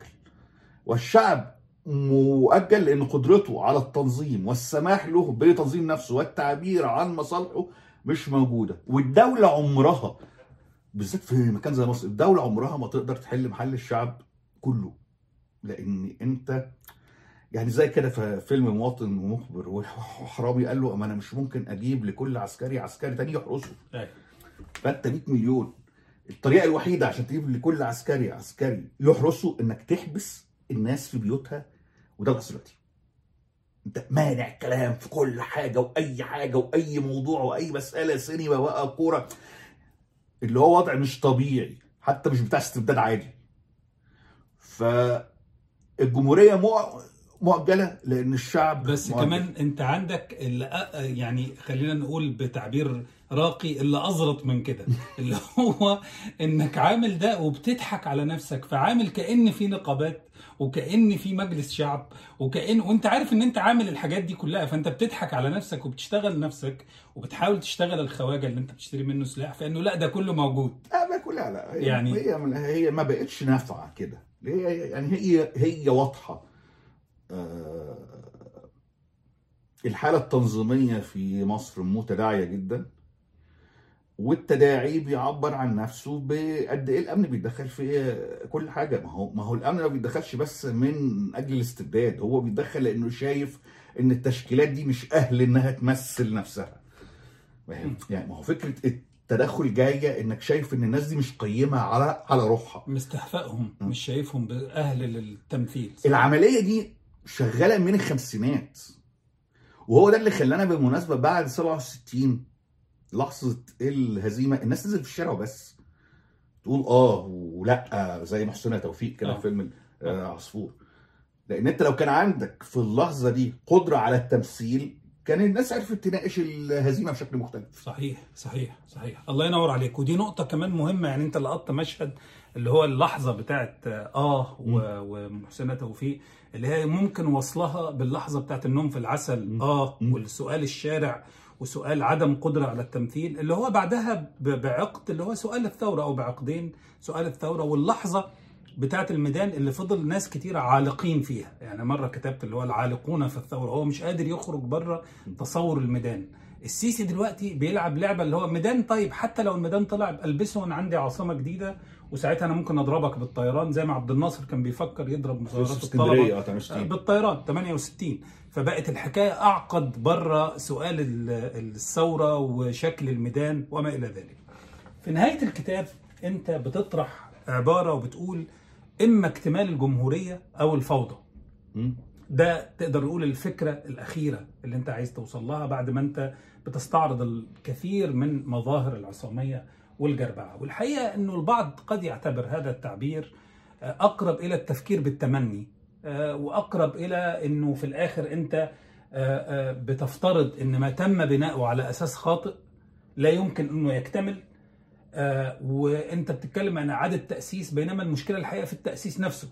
والشعب مؤجل لأن قدرته على التنظيم والسماح له بتنظيم نفسه والتعبير عن مصالحه مش موجودة. والدولة عمرها بالذات في مكان زي مصر الدولة عمرها ما تقدر تحل محل الشعب كله. لأن أنت يعني زي كده في فيلم مواطن مخبر وحرامي قال له أما أنا مش ممكن أجيب لكل عسكري عسكري تاني يحرسه. أيوة. فأنت 100 مليون. الطريقة الوحيدة عشان تجيب لكل عسكري عسكري يحرسه إنك تحبس الناس في بيوتها وده العصر دلوقتي. أنت مانع كلام في كل حاجة وأي حاجة وأي موضوع وأي مسألة سينما بقى كورة. اللي هو وضع مش طبيعي حتى مش بتاع استبداد عادي فالجمهورية مؤ- مؤجلة لأن الشعب بس مؤجل. كمان أنت عندك اللي يعني خلينا نقول بتعبير راقي اللي أزرط من كده. اللي هو إنك عامل ده وبتضحك على نفسك فعامل كأن في نقابات وكأن في مجلس شعب وكأن وأنت عارف إن أنت عامل الحاجات دي كلها فأنت بتضحك على نفسك وبتشتغل نفسك وبتحاول تشتغل الخواجة اللي أنت بتشتري منه سلاح فإنه لأ ده كله موجود. لا كلها لا هي يعني- هي هي ما بقتش نافعة كده. هي يعني هي هي واضحة. آه، الحالة التنظيمية في مصر متداعية جدا. والتداعي بيعبر عن نفسه بقد إيه الأمن بيتدخل في كل حاجة. ما هو ما هو الأمن ما بيتدخلش بس من أجل الاستبداد هو بيتدخل لأنه شايف إن التشكيلات دي مش أهل إنها تمثل نفسها. فاهم؟ يعني ما هو فكرة التدخل جاية إنك شايف إن الناس دي مش قيمة على على روحها. مستهفئهم مش شايفهم أهل للتمثيل. العملية دي شغالة من الخمسينات وهو ده اللي خلانا بالمناسبة بعد 67 لحظة الهزيمة الناس نزلت في الشارع وبس. تقول آه ولأ زي محسنه توفيق كده آه. في فيلم آه، عصفور. لأن أنت لو كان عندك في اللحظة دي قدرة على التمثيل كان الناس عرفت تناقش الهزيمة بشكل مختلف. صحيح صحيح صحيح. الله ينور عليك. ودي نقطة كمان مهمة يعني أنت لقطت مشهد اللي هو اللحظة بتاعت آه و- ومحسنة توفيق اللي هي ممكن وصلها باللحظة بتاعت النوم في العسل. آه. والسؤال الشارع وسؤال عدم قدرة على التمثيل اللي هو بعدها بعقد اللي هو سؤال الثورة أو بعقدين سؤال الثورة واللحظة بتاعت الميدان اللي فضل ناس كتير عالقين فيها. يعني مرة كتبت اللي هو العالقون في الثورة هو مش قادر يخرج بره تصور الميدان. السيسي دلوقتي بيلعب لعبة اللي هو ميدان طيب حتى لو الميدان طلع البسه أنا عندي عاصمة جديدة وساعتها أنا ممكن أضربك بالطيران زي ما عبد الناصر كان بيفكر يضرب مظاهرات آه 68 بالطيران 68 فبقت الحكاية أعقد بره سؤال ال- الثورة وشكل الميدان وما إلى ذلك. في نهاية الكتاب أنت بتطرح عبارة وبتقول إما اكتمال الجمهورية أو الفوضى. ده تقدر نقول الفكرة الأخيرة اللي أنت عايز توصل لها بعد ما أنت بتستعرض الكثير من مظاهر العصامية والجربعة والحقيقة أنه البعض قد يعتبر هذا التعبير أقرب إلى التفكير بالتمني آه، وأقرب إلى أنه في الآخر أنت آه، آه، بتفترض أن ما تم بناؤه على أساس خاطئ لا يمكن أنه يكتمل وأنت بتتكلم عن إعادة تأسيس بينما المشكلة الحقيقة في التأسيس نفسه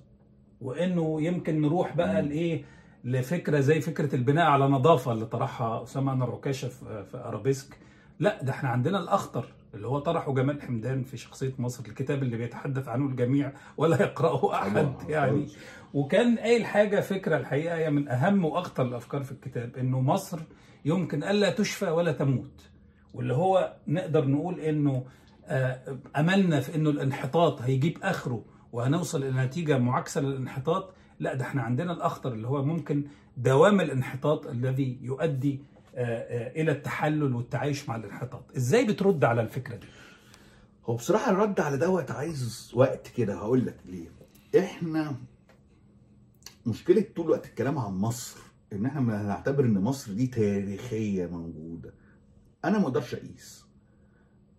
وإنه يمكن نروح بقى. لإيه لفكرة زي فكرة البناء على نظافة اللي طرحها أسامة انور عكاشه في أرابيسك لا ده إحنا عندنا الأخطر اللي هو طرحه جمال حمدان في شخصية مصر الكتاب اللي بيتحدث عنه الجميع ولا يقرأه أحد يعني. وكان قايل حاجة فكرة الحقيقة هي من أهم وأخطر الأفكار في الكتاب إنه مصر يمكن ألا تشفى ولا تموت. واللي هو نقدر نقول إنه آه، أملنا في إنه الانحطاط هيجيب آخره وهنوصل إلى نتيجة معاكسة للانحطاط. لا ده إحنا عندنا الأخطر اللي هو ممكن دوام الانحطاط الذي يؤدي آه، آه، إلى التحلل والتعايش مع الانحطاط. إزاي بترد على الفكرة دي؟ هو بصراحة الرد على دوت عايز وقت كده. هقول لك ليه. إحنا مشكلة طول الوقت الكلام عن مصر إن إحنا ما نعتبر إن مصر دي تاريخية موجودة. أنا ما أقدرش أقيس.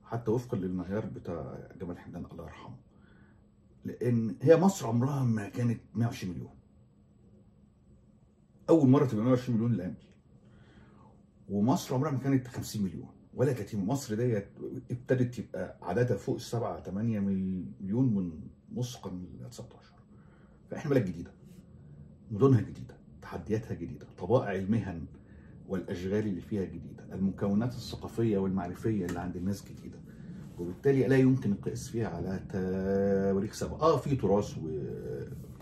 حتى وفقا للمعيار بتاع جمال حمدان الله يرحمه. لأن هي مصر عمرها ما كانت 120 مليون. أول مرة تبقى 120 مليون الان ومصر عمرها ما كانت 50 مليون. ولا 30 مصر ديت ابتدت يبقى عددها فوق السبعة 8 مليون من نص القرن ال 19 فإحنا بلد جديدة. مدنها جديدة تحدياتها جديدة طبائع المهن والأشغال اللي فيها جديدة المكونات الثقافية والمعرفية اللي عند الناس جديدة. وبالتالي لا يمكن القياس فيها على تواريخ سابقه آه في تراث و...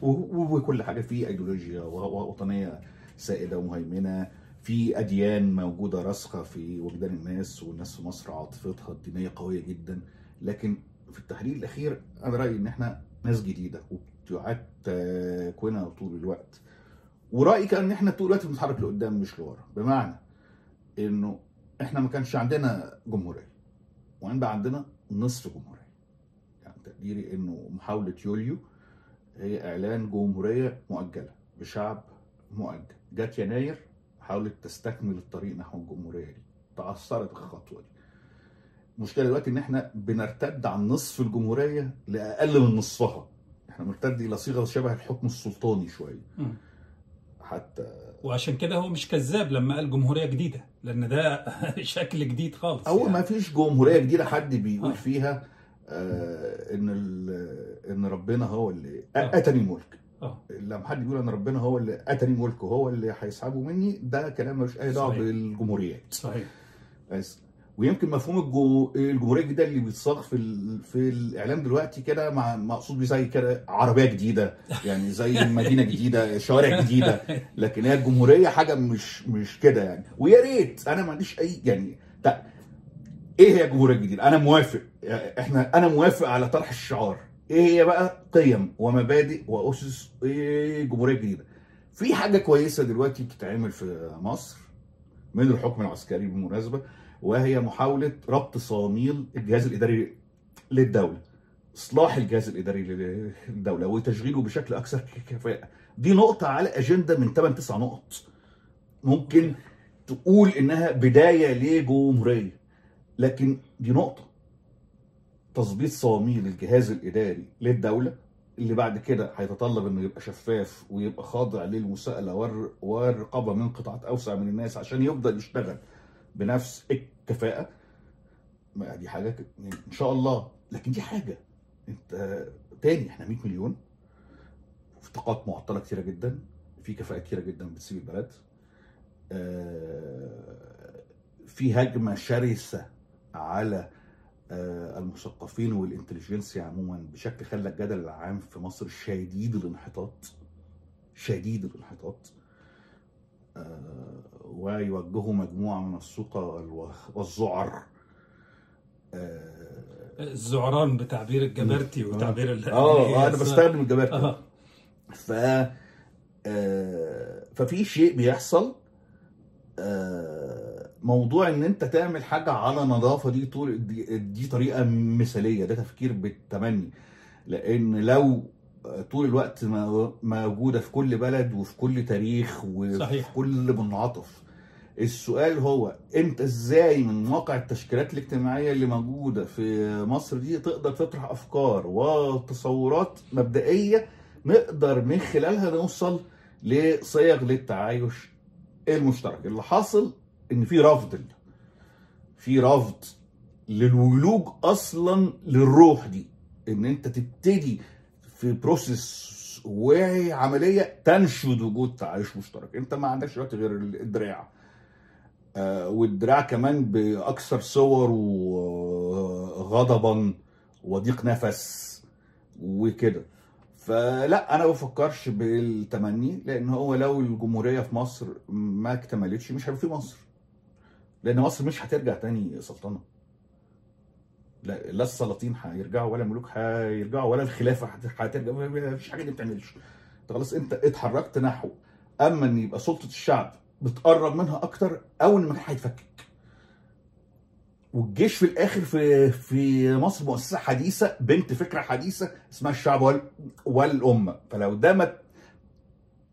و... وكل حاجة في أيديولوجيا و- وطنية سائدة ومهيمنة في أديان موجودة راسخة في وجدان الناس والناس في مصر عاطفتها الدينية قوية جدا. لكن في التحليل الأخير أنا رأيي إن إحنا ناس جديدة. وبتعاد تكوينها طول الوقت. ورأيي كأن ان إحنا طول الوقت بنتحرك لقدام مش لورا. بمعنى إنه إحنا ما كانش عندنا جمهورية بقى عندنا نصف جمهورية. يعني تقديري إنه محاولة يوليو هي إعلان جمهورية مؤجلة بشعب مؤجل. جت يناير حاولت تستكمل الطريق نحو الجمهورية دي. تعثرت الخطوه دي. المشكلة دلوقتي إن إحنا بنرتد عن نصف الجمهورية لأقل من نصفها. إحنا بنرتد إلى صيغه شبه الحكم السلطاني شوية. حتى وعشان كده هو مش كذاب لما قال جمهورية جديدة لأن ده شكل جديد خالص هو يعني. ما فيش جمهورية جديدة حد بيقول آه. فيها آه إن إن ربنا هو اللي آه. اتني ملك آه لما حد بيقول إن ربنا هو اللي اتني ملك وهو اللي هيسحبه مني ده كلام ملوش أي دعوة. بالجمهوريات صحيح بس ويمكن مفهوم الجو... الجمهورية الجديدة اللي بيتصاغ في ال... في الإعلام دلوقتي كده مع مقصود بيه زي كده عربية جديدة يعني زي مدينة جديدة شوارع جديدة لكن هي الجمهورية حاجة مش مش كده يعني ويا ريت أنا ما عنديش اي يعني تا... إيه هي الجمهورية الجديدة؟ أنا موافق إحنا أنا موافق على طرح الشعار إيه هي بقى قيم ومبادئ وأسس إيه الجمهوريه الجديده؟ في حاجة كويسة دلوقتي بتتعمل في مصر من الحكم العسكري بالمناسبة وهي محاولة ربط صواميل الجهاز الإداري للدولة إصلاح الجهاز الإداري للدولة وتشغيله بشكل أكثر كفاءة. دي نقطة على أجندة من 8 9 نقط. ممكن تقول إنها بداية لجمهورية لكن دي نقطة. تظبيط صواميل الجهاز الإداري للدولة اللي بعد كده هيتطلب إنه يبقى شفاف ويبقى خاضع للمساءلة والر- والرقابة من قطاعات أوسع من الناس عشان يفضل يشتغل. بنفس الكفاءة. ما دي حاجة إن شاء الله. لكن دي حاجة. أنت تاني إحنا 100 مليون. في طاقات معطلة كتيرة جدا. في كفاءة كتيرة جدا بتسيب البلد. آه، في هجمة شرسة على آه، المثقفين والانتليجنسيا عموما بشكل خلى الجدل العام في مصر شديد الانحطاط. شديد الانحطاط. آه، ويوجهوا مجموعة من السقى والذعر آه، الزعران بتعبير الجبرتي وتعبير ال- آه آه، أنا بستخدم الجبارتي آه. ف آه، ففي شيء بيحصل آه، موضوع إن أنت تعمل حاجة على نظافة دي طول دي, دي طريقة مثالية ده تفكير بالتمني. لأن لو طول الوقت موجودة في كل بلد وفي كل تاريخ وفي صحيح. كل منعطف. السؤال هو انت إزاي من واقع التشكيلات الاجتماعية اللي موجودة في مصر دي تقدر تطرح أفكار وتصورات مبدئية نقدر من خلالها نوصل لصيغ للتعايش المشترك؟ اللي حاصل إن في رفض في رفض للولوج أصلا للروح دي. إن أنت تبتدي في بروسيس واعي عملية تنشد وجود تعايش مشترك. انت ما عندكش دلوقتي غير الدراع. آه، والدراع كمان بأكثر صور وغضبا وضيق نفس وكده. فلا أنا ما بفكرش بالتمني لأن هو لو الجمهورية في مصر ما اكتملتش مش هيبقى في مصر. لأن مصر مش هترجع تاني سلطنة. لا لا السلاطين هيرجعوا ولا الملوك هيرجعوا ولا الخلافة هت- هترجع مفيش حاجة دي ما بتعملش. انت خلاص انت اتحركت نحو. أما إن يبقى سلطة الشعب بتقرب منها أكتر أو ان المكان هيتفكك والجيش في الآخر في في مصر مؤسسة حديثة بنت فكرة حديثة اسمها الشعب وال والأمة. فلو ده ما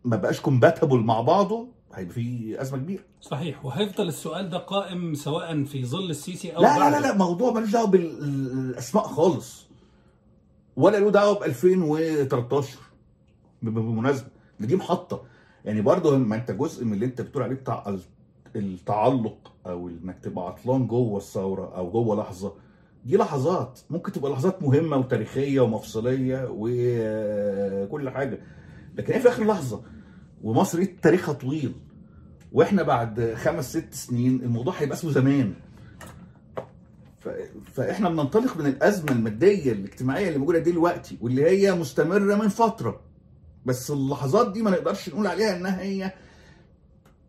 ما بقاش كومباتبل مع بعضه هيبقى في أزمة كبيرة. صحيح. وهيفضل السؤال ده قائم سواء في ظل السيسي أو لا لا لا لا موضوع ملوش دعوة بالأسماء خالص. ولا له دعوة ب 2013 ب- بالمناسبه دي محطة. يعني برضه ما أنت جزء من اللي أنت بتقول عليه بتاع التعلق أو إنك تبقى عطلان جوه الثورة أو جوه لحظة. دي لحظات. ممكن تبقى لحظات مهمة وتاريخية ومفصلية وكل حاجة. لكن هي في آخر لحظة. ومصر دي تاريخها طويل. وإحنا بعد خمس ست سنين الموضوع هيبقى اسمه زمان. فاحنا بننطلق من الأزمة المادية الاجتماعية اللي موجودة دلوقتي واللي هي مستمرة من فترة. بس اللحظات دي ما نقدرش نقول عليها إنها هي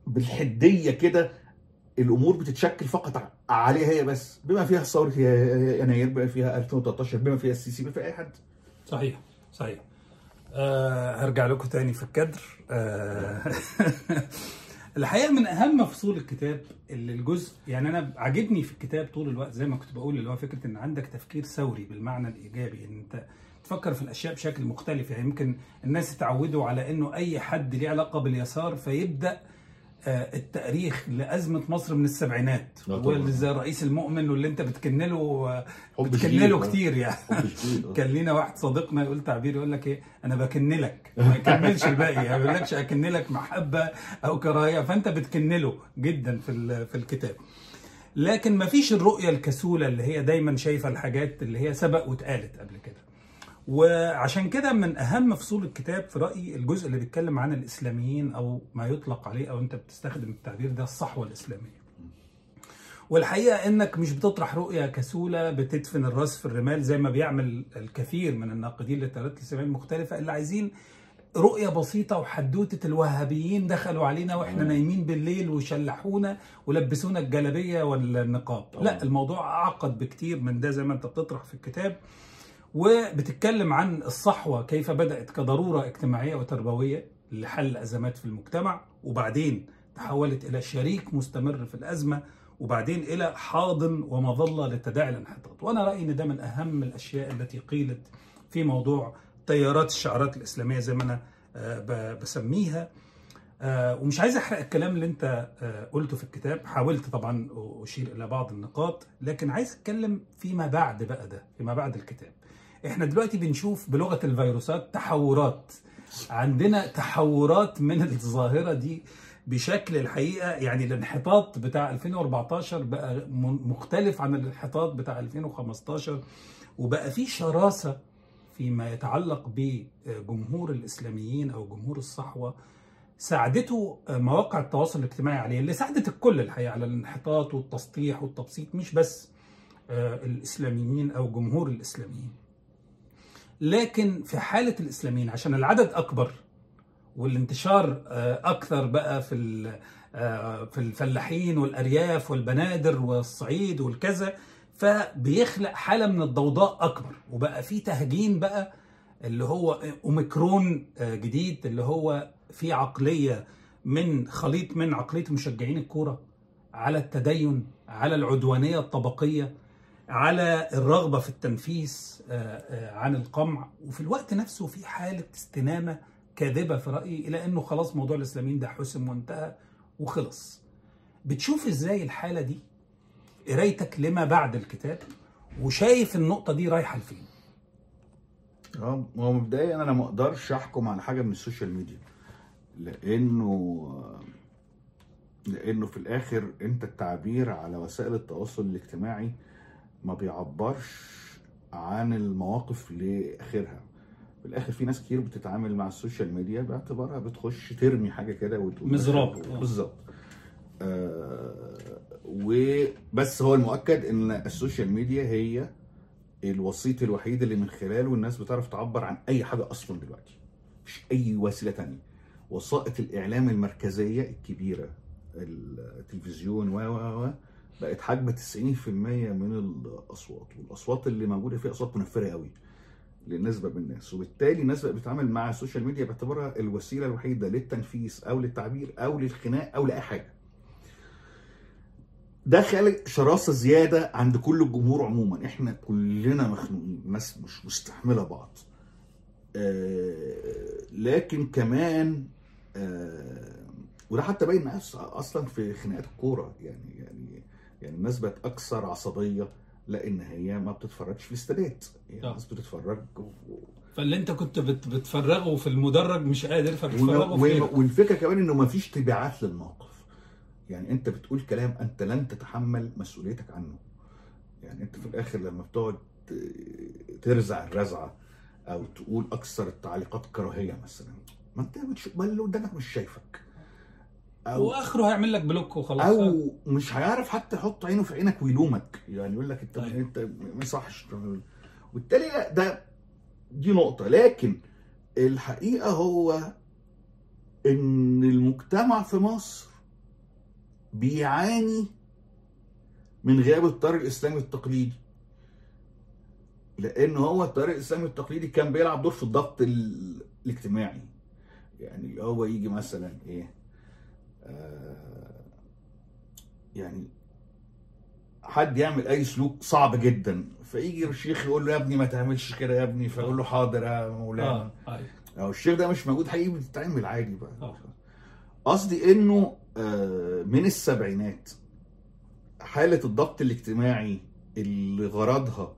بالحدية كده. الأمور بتتشكل فقط عليها هي بس. بما فيها ثوره يناير بما فيها 2013 بما فيها السيسي بما فيها أي حد. صحيح صحيح. أه هرجع لكم تاني في الكادر. أه الحقيقة من أهم فصول الكتاب اللي الجزء يعني أنا عاجبني في الكتاب طول الوقت زي ما كنت بقول اللي هو فكرة إن عندك تفكير ثوري بالمعنى الإيجابي إن أنت تفكر في الأشياء بشكل مختلف. يعني يمكن الناس اتعودوا على إنه أي حد ليه علاقة باليسار فيبدأ التأريخ لأزمة مصر من السبعينات. لا طبعاً. هو زي الرئيس المؤمن واللي انت بتكن له آه، بتكن له آه. كتير يعني. آه. كان لينا واحد صديقنا يقول تعبير يقول لك إيه؟ أنا بكن لك. ما يكملش الباقي يعني. ما يقولكش أكن لك محبة أو كراهية. فأنت بتكن له جدا في في الكتاب. لكن ما فيش الرؤية الكسولة اللي هي دايما شايفة الحاجات اللي هي سبق واتقالت قبل كده. وعشان كده من أهم فصول الكتاب في رأيي الجزء اللي بيتكلم عن الإسلاميين أو ما يطلق عليه أو أنت بتستخدم التعبير ده الصحوه الاسلاميه والحقيقة إنك مش بتطرح رؤية كسولة بتدفن الرأس في الرمال زي ما بيعمل الكثير من الناقدين للتيارات الاسلاميه المختلفة اللي عايزين رؤية بسيطة وحدوتة الوهابيين دخلوا علينا وإحنا. نايمين بالليل وشلحونا ولبسونا الجلابية والنقاب. لا الموضوع أعقد بكتير من ده زي ما أنت بتطرح في الكتاب وبتتكلم عن الصحوة كيف بدأت كضرورة اجتماعية وتربوية لحل أزمات في المجتمع وبعدين تحولت إلى شريك مستمر في الأزمة وبعدين إلى حاضن ومظلة لتداعي الانحطاط. وأنا رأيي إن ده من أهم الأشياء التي قيلت في موضوع تيارات الشعارات الإسلامية زي ما أنا آه، بسميها. آه ومش عايز أحرق الكلام اللي أنت آه قلته في الكتاب حاولت طبعا أشير إلى بعض النقاط لكن عايز أتكلم فيما بعد بقى ده فيما بعد الكتاب. إحنا دلوقتي بنشوف بلغة الفيروسات تحورات. عندنا تحورات من الظاهرة دي بشكل الحقيقة يعني الانحطاط بتاع 2014 بقى مختلف عن الانحطاط بتاع 2015 وبقى في شراسة فيما يتعلق بجمهور الإسلاميين أو جمهور الصحوة ساعدته مواقع التواصل الاجتماعي عليه اللي ساعدت الكل الحقيقة على الانحطاط والتسطيح والتبسيط مش بس آه، الإسلاميين أو جمهور الإسلاميين. لكن في حالة الإسلاميين عشان العدد أكبر والانتشار آه، أكثر بقى في آه، في الفلاحين والأرياف والبنادر والصعيد والكذا فبيخلق حالة من الضوضاء أكبر. وبقى في تهجين بقى اللي هو أوميكرون آه، جديد اللي هو في عقلية من خليط من عقلية مشجعين الكورة على التدين على العدوانية الطبقية. على الرغبة في التنفيس آه، آه، عن القمع. وفي الوقت نفسه في حالة استنامة كاذبة في رأيي إلى إنه خلاص موضوع الإسلاميين ده حسم وانتهى وخلص. بتشوف إزاي الحالة دي؟ قرايتك لما بعد الكتاب وشايف النقطة دي رايحة لفين؟ آه هو مبدئيا أنا ما أقدرش أحكم على حاجة من ال social media. لأنه لأنه في الآخر أنت التعبير على وسائل التواصل الاجتماعي ما بيعبرش عن المواقف لآخرها. في الآخر في ناس كتير بتتعامل مع ال social media باعتبارها بتخش ترمي حاجة كده وتقول مزراب. بالظبط. آه وبس هو المؤكد إن ال social media هي الوسيط الوحيد اللي من خلاله الناس بتعرف تعبر عن أي حاجة أصلا دلوقتي. مش أي وسيلة تانية. وسائط الإعلام المركزية الكبيرة التلفزيون و و و بقت حجم 90% من الأصوات والأصوات اللي موجودة فيها أصوات منفرة قوي للنسبه من الناس وبالتالي الناس بقت بتتعامل مع ال social media باعتبارها الوسيلة الوحيدة للتنفيس أو للتعبير أو للخناق أو لأي حاجة. ده خالق شراسة زيادة عند كل الجمهور عموما. إحنا كلنا مخنوقين ناس مش مستحملة بعض. آه لكن كمان آه وده حتى باين أصلا في خناقات الكورة. يعني يعني يعني الناس بقت أكثر عصبية لأن هي ما بتتفرجش في الاستادات يعني آه. الناس بتتفرج و- فاللي أنت كنت بت- بتفرغه في المدرج مش قادر فبتفرغه و- غيرك. والفكرة كمان إنه ما فيش تبعات للموقف يعني أنت بتقول كلام أنت لن تتحمل مسؤوليتك عنه يعني أنت في الآخر لما بتقعد ترزع الرزعة أو تقول أكثر التعليقات كراهية مثلا ما أنت بتش... ما اللي قدامك مش شايفك أو وآخره هيعمل لك بلوك وخلاص. أو مش هيعرف حتى يحط عينه في عينك ويلومك. يعني يقول لك أنت أيوة. أنت ما يصحش. وبالتالي لا ده دي نقطة. لكن الحقيقة هو إن المجتمع في مصر بيعاني من غياب الطريق الإسلامي التقليدي. لأن هو الطريق الإسلامي التقليدي كان بيلعب دور في الضغط ال- الاجتماعي. يعني اللي هو يجي مثلا إيه يعني حد يعمل أي سلوك صعب جدا. فيجي الشيخ يقول له يا ابني ما تعملش كده يا ابني فيقول له حاضر يا مولانا. آه أيوه لو الشيخ ده مش موجود حقيقي بتتعمل عادي بقى. آه. قصدي إنه آه، من السبعينات حالة الضغط الاجتماعي اللي غرضها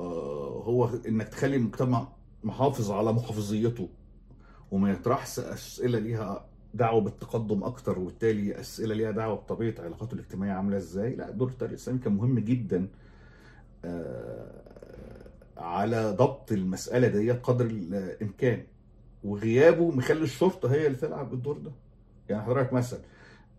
آه، هو إنك تخلي المجتمع محافظ على محافظيته وما يطرحش أسئلة ليها دعوة بالتقدم أكتر وبالتالي أسئلة ليها دعوة بطبيعة علاقاته الاجتماعية عاملة إزاي؟ لا دور التاريخ الإسلامي كان مهم جدا آه، على ضبط المسألة دي قدر الإمكان وغيابه مخلي الشرطة هي اللي تلعب الدور ده. يعني حضرتك مثلا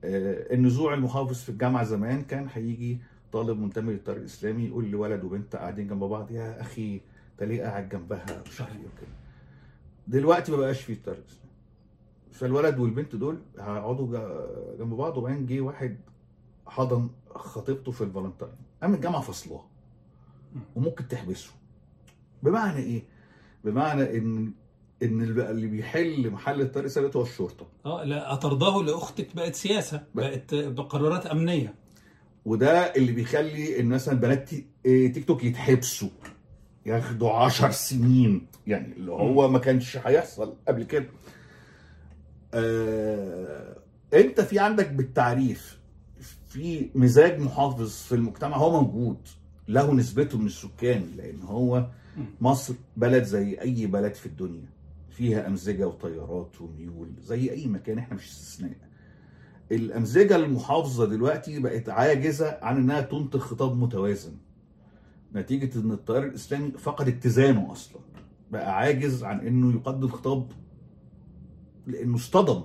آه، النزوع المحافظ في الجامعة زمان كان هيجي طالب منتمي للطريق الإسلامي يقول لولد وبنت قاعدين جنب بعض يا أخي انت ليه قاعد جنبها مش عارف إيه وكده. دلوقتي ما بقاش فيه الطريق الإسلامي. فالولد والبنت دول هيقعدوا جنب بعض وبعدين جه واحد حضن خطيبته في الفالنتاين. قام الجامعة فصلها وممكن تحبسه. بمعنى إيه؟ بمعنى ان إن اللي بيحل محل الطريق الاسلامي هو الشرطة. آه لا اطرداه لأختك بقت سياسة بقت بقرارات أمنية. وده اللي بيخلي إن مثلا بنات إيه، تيك توك يتحبسوا. ياخدوا عشر سنين. يعني اللي هو ما كانش هيحصل قبل كده. آه انت في عندك بالتعريف في مزاج محافظ في المجتمع هو موجود له نسبته من السكان لأن هو مصر بلد زي أي بلد في الدنيا فيها أمزجة وتيارات وميول زي أي مكان إحنا مش استثناء. الأمزجة المحافظة دلوقتي بقت عاجزة عن إنها تنتج خطاب متوازن نتيجة إن التيار الإسلامي فقد اتزانه أصلا بقى عاجز عن إنه يقدم خطاب لأنه اصطدم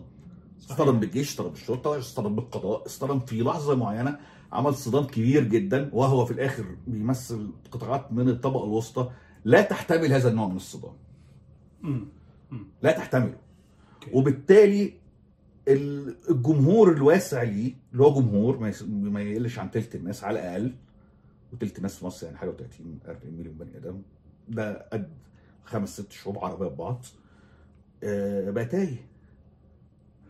اصطدم بالجيش اصطدم بالشرطة اصطدم بالقضاء اصطدم في لحظة معينة عمل صدام كبير جدا وهو في الآخر بيمثل قطاعات من الطبقة الوسطى. لا تحتمل هذا النوع من الصدام. لا تحتمله. وبالتالي ال- الجمهور الواسع ليه اللي هو جمهور ما يقلش عن تلت الناس على الأقل وتلت الناس في مصر يعني حاجة و30 40 مليون بني آدم. ده قد خمس ست شعوب عربية ببعض. بقى تايه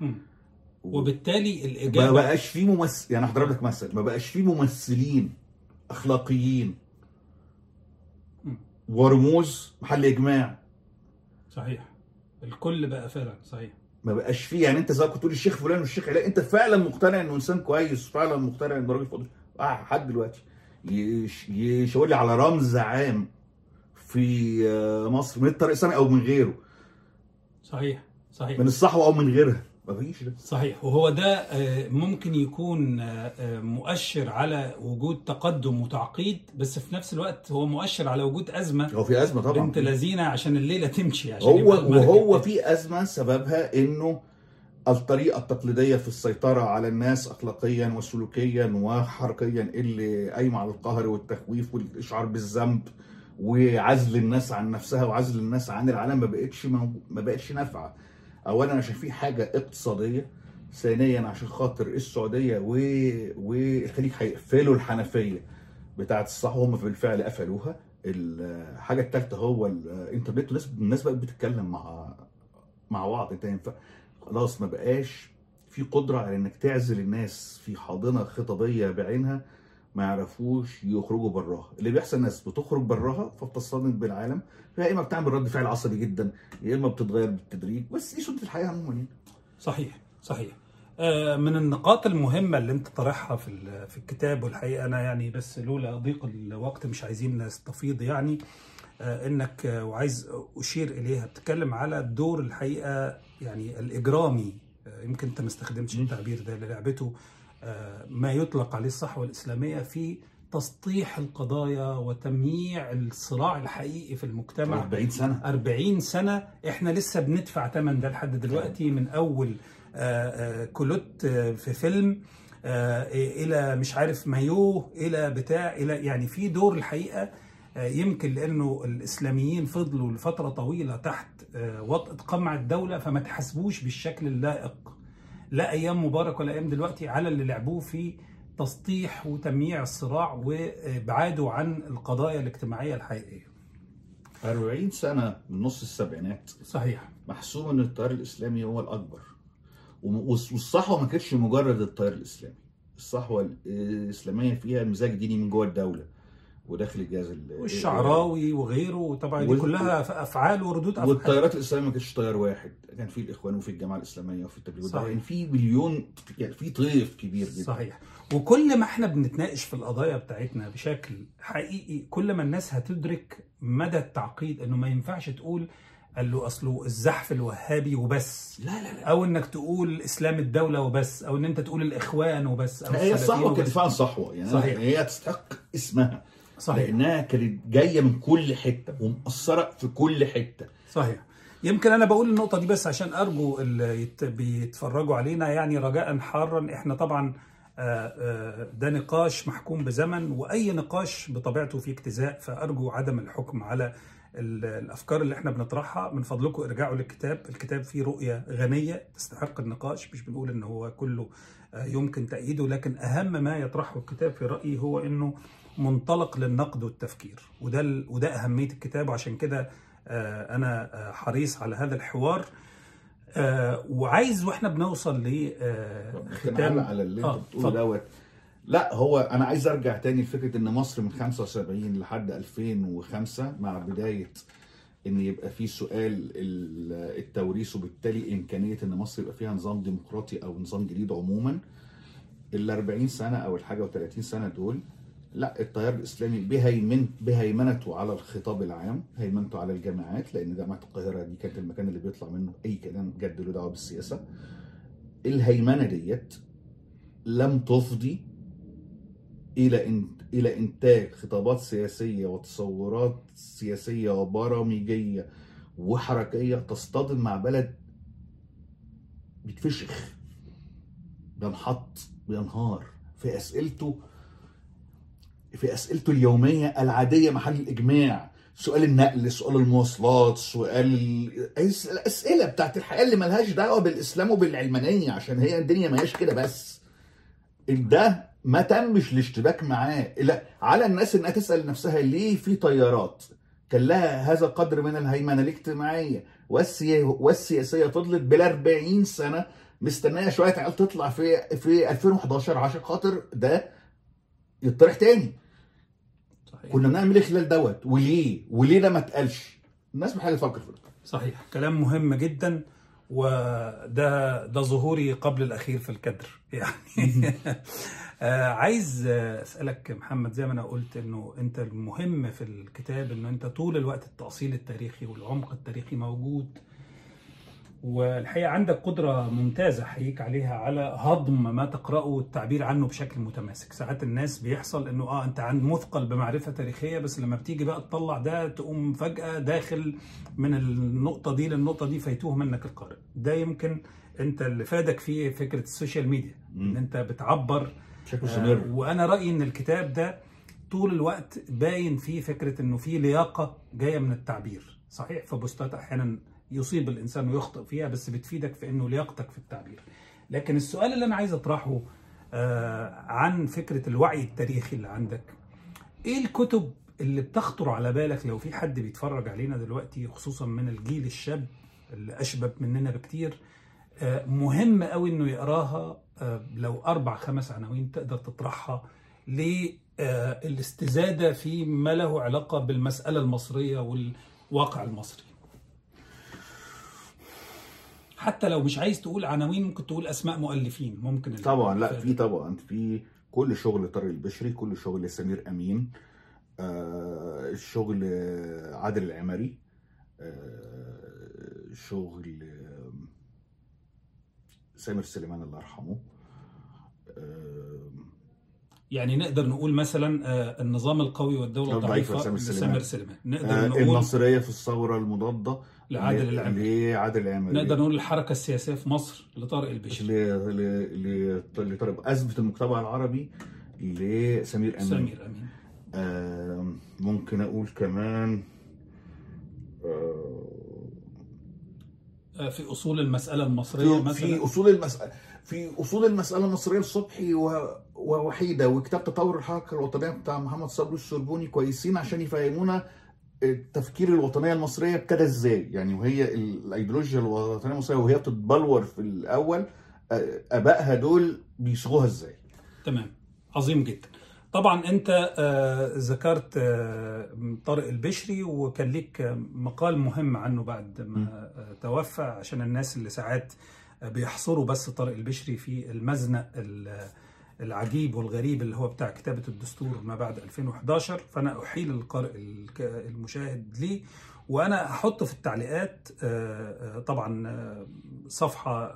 مم. وبالتالي ما الإجابة بقاش فيه ممثل يعني هضرب لك مثل ما بقاش فيه ممثلين أخلاقيين. ورموز محل إجماع. صحيح. الكل بقى فعلا صحيح. ما بقاش فيه يعني أنت زي ما كنت تقول الشيخ فلان والشيخ علاء أنت فعلا مقتنع إنه إنسان كويس فعلا مقتنع انه راجل فاضل. آه حد دلوقتي يش- يشاور لي على رمز عام في آه، مصر من الطريق الاسلامي أو من غيره. صحيح صحيح. من الصحوه أو من غيرها. ما فيش. ده صحيح. وهو ده آه، ممكن يكون آه، آه، مؤشر على وجود تقدم وتعقيد بس في نفس الوقت هو مؤشر على وجود أزمة هو في أزمة طبعا. بنت لذينة عشان الليلة تمشي عشان هو وهو. في أزمة سببها إنه الطريقة التقليدية في السيطرة على الناس اخلاقيا وسلوكيا وحركيا اللي قايمة على القهر والتخويف والإشعار بالذنب وعزل الناس عن نفسها وعزل الناس عن العالم ما بقتش ما بقتش نافعة. اولا عشان في حاجة اقتصادية ثانيا عشان خاطر السعودية و... والخليج هيقفلوا الحنفية بتاعة الصحوه هم بالفعل قفلوها. الحاجة الثالثه هو الانترنت الناس بقت بتتكلم مع مع بعض. أنت ينفع؟ خلاص ما بقاش في قدرة على إنك تعزل الناس في حاضنة خطابية بعينها. ما يعرفوش يخرجوا براها. اللي بيحصل ناس بتخرج براها فبتصطدم بالعالم. يا إما بتعمل رد فعل عصبي جدا يا إما بتتغير بالتدريج بس دي سنه الحياة عموما يعني. صحيح صحيح. آه، من النقاط المهمة اللي أنت طرحها في في الكتاب والحقيقة أنا يعني بس لولا ضيق الوقت مش عايزين نستفيض يعني آه، إنك آه، وعايز أشير إليها. بتتكلم على الدور الحقيقة يعني الإجرامي. آه، يمكن أنت ما استخدمتش التعبير ده لعبته. ما يطلق عليه الصحوه الإسلامية في تسطيح القضايا وتمييع الصراع الحقيقي في المجتمع. 40 سنة. 40 سنة. إحنا لسه بندفع ثمن ده لحد دلوقتي من أول آه، آه، كولوت آه، في فيلم آه، إلى مش عارف مايوه إلى بتاع إلى يعني في دور الحقيقة آه، يمكن لأنه الإسلاميين فضلوا لفترة طويلة تحت آه، وطأة قمع الدولة فما تحاسبوش بالشكل اللائق. لا أيام مبارك ولا أيام دلوقتي على اللي لعبوه في تسطيح وتمييع الصراع وابعاده عن القضايا الاجتماعية الحقيقية. 40 سنة من نص السبعينات. صحيح. محسوب إن التيار الإسلامي هو الأكبر. والصحوة ما كانتش مجرد التيار الإسلامي. الصحوة الإسلامية فيها مزاج ديني من جوه الدولة. وداخل الجهاز ال- والشعراوي وغيره. طبعا دي كلها أفعال وردود أفعال. والتيارات الإسلامية ما كانتش تيار واحد. كان في الإخوان وفي الجماعة الإسلامية وفي التبليغ صحيح. يعني في مليون يعني في طيف كبير جدا. صحيح. وكل ما إحنا بنتناقش في القضايا بتاعتنا بشكل حقيقي كل ما الناس هتدرك مدى التعقيد إنه ما ينفعش تقول قال له أصله الزحف الوهابي وبس. لا لا لا. أو إنك تقول إسلام الدولة وبس أو إن أنت تقول الإخوان وبس أو هي الصحوه كانت. فعلا صحوة. يعني صحيح. هي تستحق اسمها. صحيح. لأنها كانت جاية من كل حتة ومأثرة في كل حتة. صحيح. يمكن أنا بقول النقطة دي بس عشان أرجو اللي يت- بيتفرجوا علينا يعني رجاء حارا. إحنا طبعا آه، آه، ده نقاش محكوم بزمن وأي نقاش بطبيعته فيه اجتزاء. فأرجو عدم الحكم على ال- الأفكار اللي إحنا بنطرحها. من فضلكم ارجعوا للكتاب. الكتاب فيه رؤية غنية تستحق النقاش. مش بنقول إن هو كله آه، يمكن تأييده لكن أهم ما يطرحه الكتاب في رأيي هو إنه منطلق للنقد والتفكير. وده ال- وده أهمية الكتاب. وعشان كده آه، أنا آه، حريص على هذا الحوار. آه، وعايز وإحنا بنوصل كان لختام على اللي أنت بتقوله. دوت. لا هو أنا عايز أرجع تاني لفكرة إن مصر من 75 لحد 2005 مع بداية إن يبقى في سؤال ال- التوريث وبالتالي إمكانية إن مصر يبقى فيها نظام ديمقراطي أو نظام جديد عموما. ال 40 سنة أو الحاجة و30 سنة دول لا التيار الإسلامي بهيمن بهيمنته على الخطاب العام هيمنته على الجامعات لأن جامعه القاهرة دي كانت المكان اللي بيطلع منه أي كلام جد له دعوة بالسياسة. الهيمنة ديت لم تفضي إلى إن إلى إنتاج خطابات سياسية وتصورات سياسية وبرامجية وحركية تصطدم مع بلد بيتفشخ بينحط بينهار. في أسئلته في أسئلته اليومية العادية محل الإجماع. سؤال النقل سؤال المواصلات سؤال الأسئلة بتاعت الحياة اللي ملهاش دعوة بالإسلام وبالعلمانية عشان هي الدنيا ما هيش كده بس. ده ما تمش الاشتباك معاه. لا على الناس إنها تسأل نفسها ليه في طيارات؟ كان لها هذا قدر من الهيمنة الاجتماعية. والسيا- والسياسية فضلت بال 40 سنة مستنية شوية عيال تطلع في في 2011 عشان خاطر ده يطرح تاني. صحيح. كنا بنعمل إيه خلال دوت؟ وليه؟ وليه ده ما اتقالش؟ الناس محتاجه تفكر في ده. صحيح. كلام مهم جدا وده ده ظهوري قبل الأخير في الكدر يعني آه، عايز أسألك محمد زي ما أنا قلت إنه أنت المهم في الكتاب إنه أنت طول الوقت التأصيل التاريخي والعمق التاريخي موجود. والحقيقة عندك قدرة ممتازة أحييك عليها على هضم ما تقرأه والتعبير عنه بشكل متماسك. ساعات الناس بيحصل إنه آه أنت عند مثقل بمعرفة تاريخية بس لما بتيجي بقى تطلع ده تقوم فجأة داخل من النقطة دي للنقطة دي فيتوه منك القارئ. ده يمكن أنت اللي فادك فيه فكرة ال social media إن أنت بتعبر بشكل آه، وأنا رأيي إن الكتاب ده طول الوقت باين فيه فكرة إنه فيه لياقة جاية من التعبير. صحيح في بوستات أحيانا يصيب الإنسان ويخطئ فيها بس بتفيدك في إنه لياقتك في التعبير لكن السؤال اللي أنا عايز أطرحه آه، عن فكرة الوعي التاريخي اللي عندك إيه الكتب اللي بتخطر على بالك لو في حد بيتفرج علينا دلوقتي خصوصا من الجيل الشاب اللي اشبب مننا بكتير آه، مهم قوي إنه يقراها آه، لو أربع خمس عناوين تقدر تطرحها للاستزاده في ما له علاقة بالمسألة المصرية والواقع المصري. حتى لو مش عايز تقول عناوين ممكن تقول أسماء مؤلفين. ممكن طبعا لا في طبعا في كل شغل طارق البشري كل شغل سمير أمين آه الشغل عادل العمري آه شغل آه، سامر سليمان الله يرحمه آه يعني نقدر نقول مثلا آه، النظام القوي والدولة الضعيفة لسامر. سليمان. نقدر آه نقول النصريه في الثورة المضادة. لعادل العمري لعادل العمري نقدر نقول الحركة السياسية في مصر لطارق ل- لطارق ازمه المجتمع العربي لسمير أمين. سمير أمين. آه ممكن أقول كمان آه آه، في أصول المسألة المصرية في, مثلا. في أصول المساله في أصول المسألة المصرية الصبحي و- ووحيدة وكتاب تطور الحركة الوطنية بتاع محمد صبري السربوني كويسين عشان يفهمونا التفكير الوطنية المصرية ابتدى إزاي؟ يعني وهي ال- الأيديولوجيا الوطنية المصرية وهي بتتبلور في الأول أبائها دول بيصيغوها إزاي؟ تمام. عظيم جدا. طبعا أنت ذكرت طارق البشري وكان ليك مقال مهم عنه بعد. ما توفى عشان الناس اللي ساعات بيحصروا بس طارق البشري في المزنق ال- العجيب والغريب اللي هو بتاع كتابة الدستور ما بعد 2011 فأنا أحيل القارئ المشاهد ليه. وأنا أحط في التعليقات آه، آه، طبعا آه، صفحة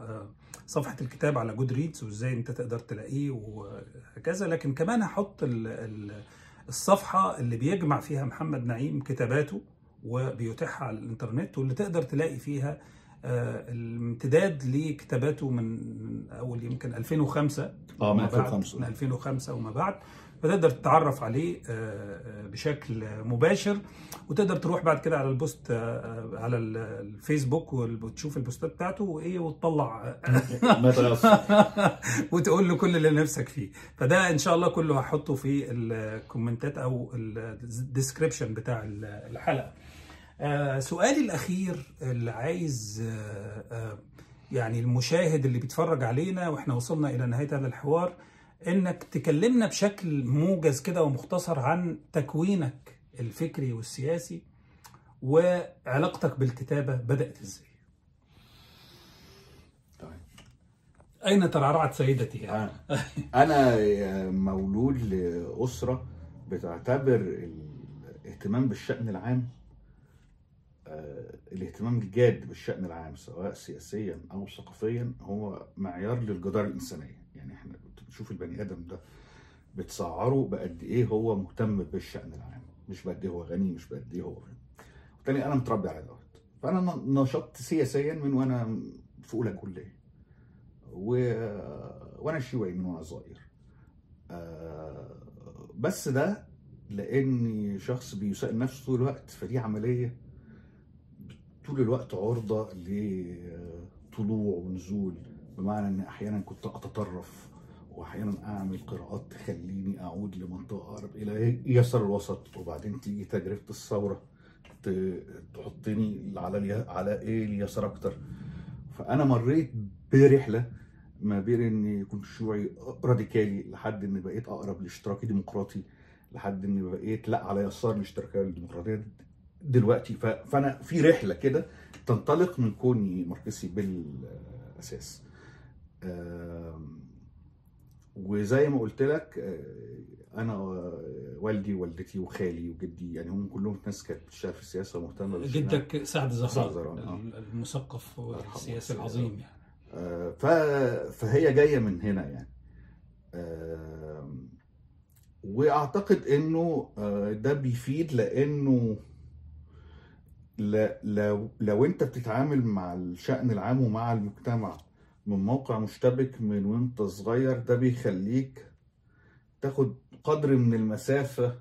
صفحة الكتاب على جود ريدز وإزاي أنت تقدر تلاقيه وهكذا. لكن كمان هحط ال- ال- الصفحة اللي بيجمع فيها محمد نعيم كتاباته وبيتيحها على الإنترنت واللي تقدر تلاقي فيها الامتداد لكتاباته من أول يمكن 2005 آه من وما بعد- 2005 من 2005 وما بعد. فتقدر تتعرف عليه آه، آه، بشكل مباشر وتقدر تروح بعد كده على ال post آه، آه، على ال- الفيسبوك وتشوف البوستات بتاعته وإيه وتطلع. وتقول له كل اللي نفسك فيه. فده إن شاء الله كله هحطه في الكومنتات أو ال description بتاع الحلقة. آه، سؤالي الأخير اللي عايز آه، آه، يعني المشاهد اللي بيتفرج علينا وإحنا وصلنا إلى نهاية هذا الحوار إنك تكلمنا بشكل موجز كده ومختصر عن تكوينك الفكري والسياسي وعلاقتك بالكتابة بدأت إزاي؟ طيب. أين ترعرعت سيدتي يعني؟ آه. أنا مولود لأسرة بتعتبر الاهتمام بالشأن العام الاهتمام الجاد بالشأن العام سواء سياسيا أو ثقافيا هو معيار للجدارة الإنسانية. يعني إحنا بنشوف البني آدم ده بتسعره بقد إيه هو مهتم بالشأن العام. مش بقد إيه هو غني مش بقد إيه هو وبالتالي أنا متربي على دوت. فأنا نشطت سياسيا من وأنا في أولى كلية. و... وأنا شيوعي من وأنا صغير. آه، بس ده لأني شخص بيسائل نفسه طول الوقت فدي عملية طول الوقت عرضة لطلوع ونزول بمعنى إن أحيانا كنت أتطرف واحيانا أعمل قراءات تخليني أعود لمنطقة أقرب إلى يسار الوسط وبعدين تيجي تجربة الثورة تحطني على على إيه؟ اليسار أكتر. فأنا مريت برحلة ما بين إني كنت شيوعي راديكالي لحد إني بقيت أقرب لاشتراكي ديمقراطي لحد إني بقيت لا على يسار الاشتراكية والديمقراطيه دلوقتي فأنا في رحلة كده تنطلق من كوني ماركسي بالأساس وزي ما قلت لك آه، أنا والدي ووالدتي وخالي وجدي يعني هم كلهم ناس كانت بتشتغل في السياسة ومهتمة. جدك سعد زهران آه. المثقف والسياسي. العظيم يعني آه، ف... فهي جاية من هنا يعني وأعتقد إنه آه، ده بيفيد لأنه. لو لو انت بتتعامل مع الشأن العام ومع المجتمع من موقع مشتبك من وانت صغير ده بيخليك تاخد قدر من المسافة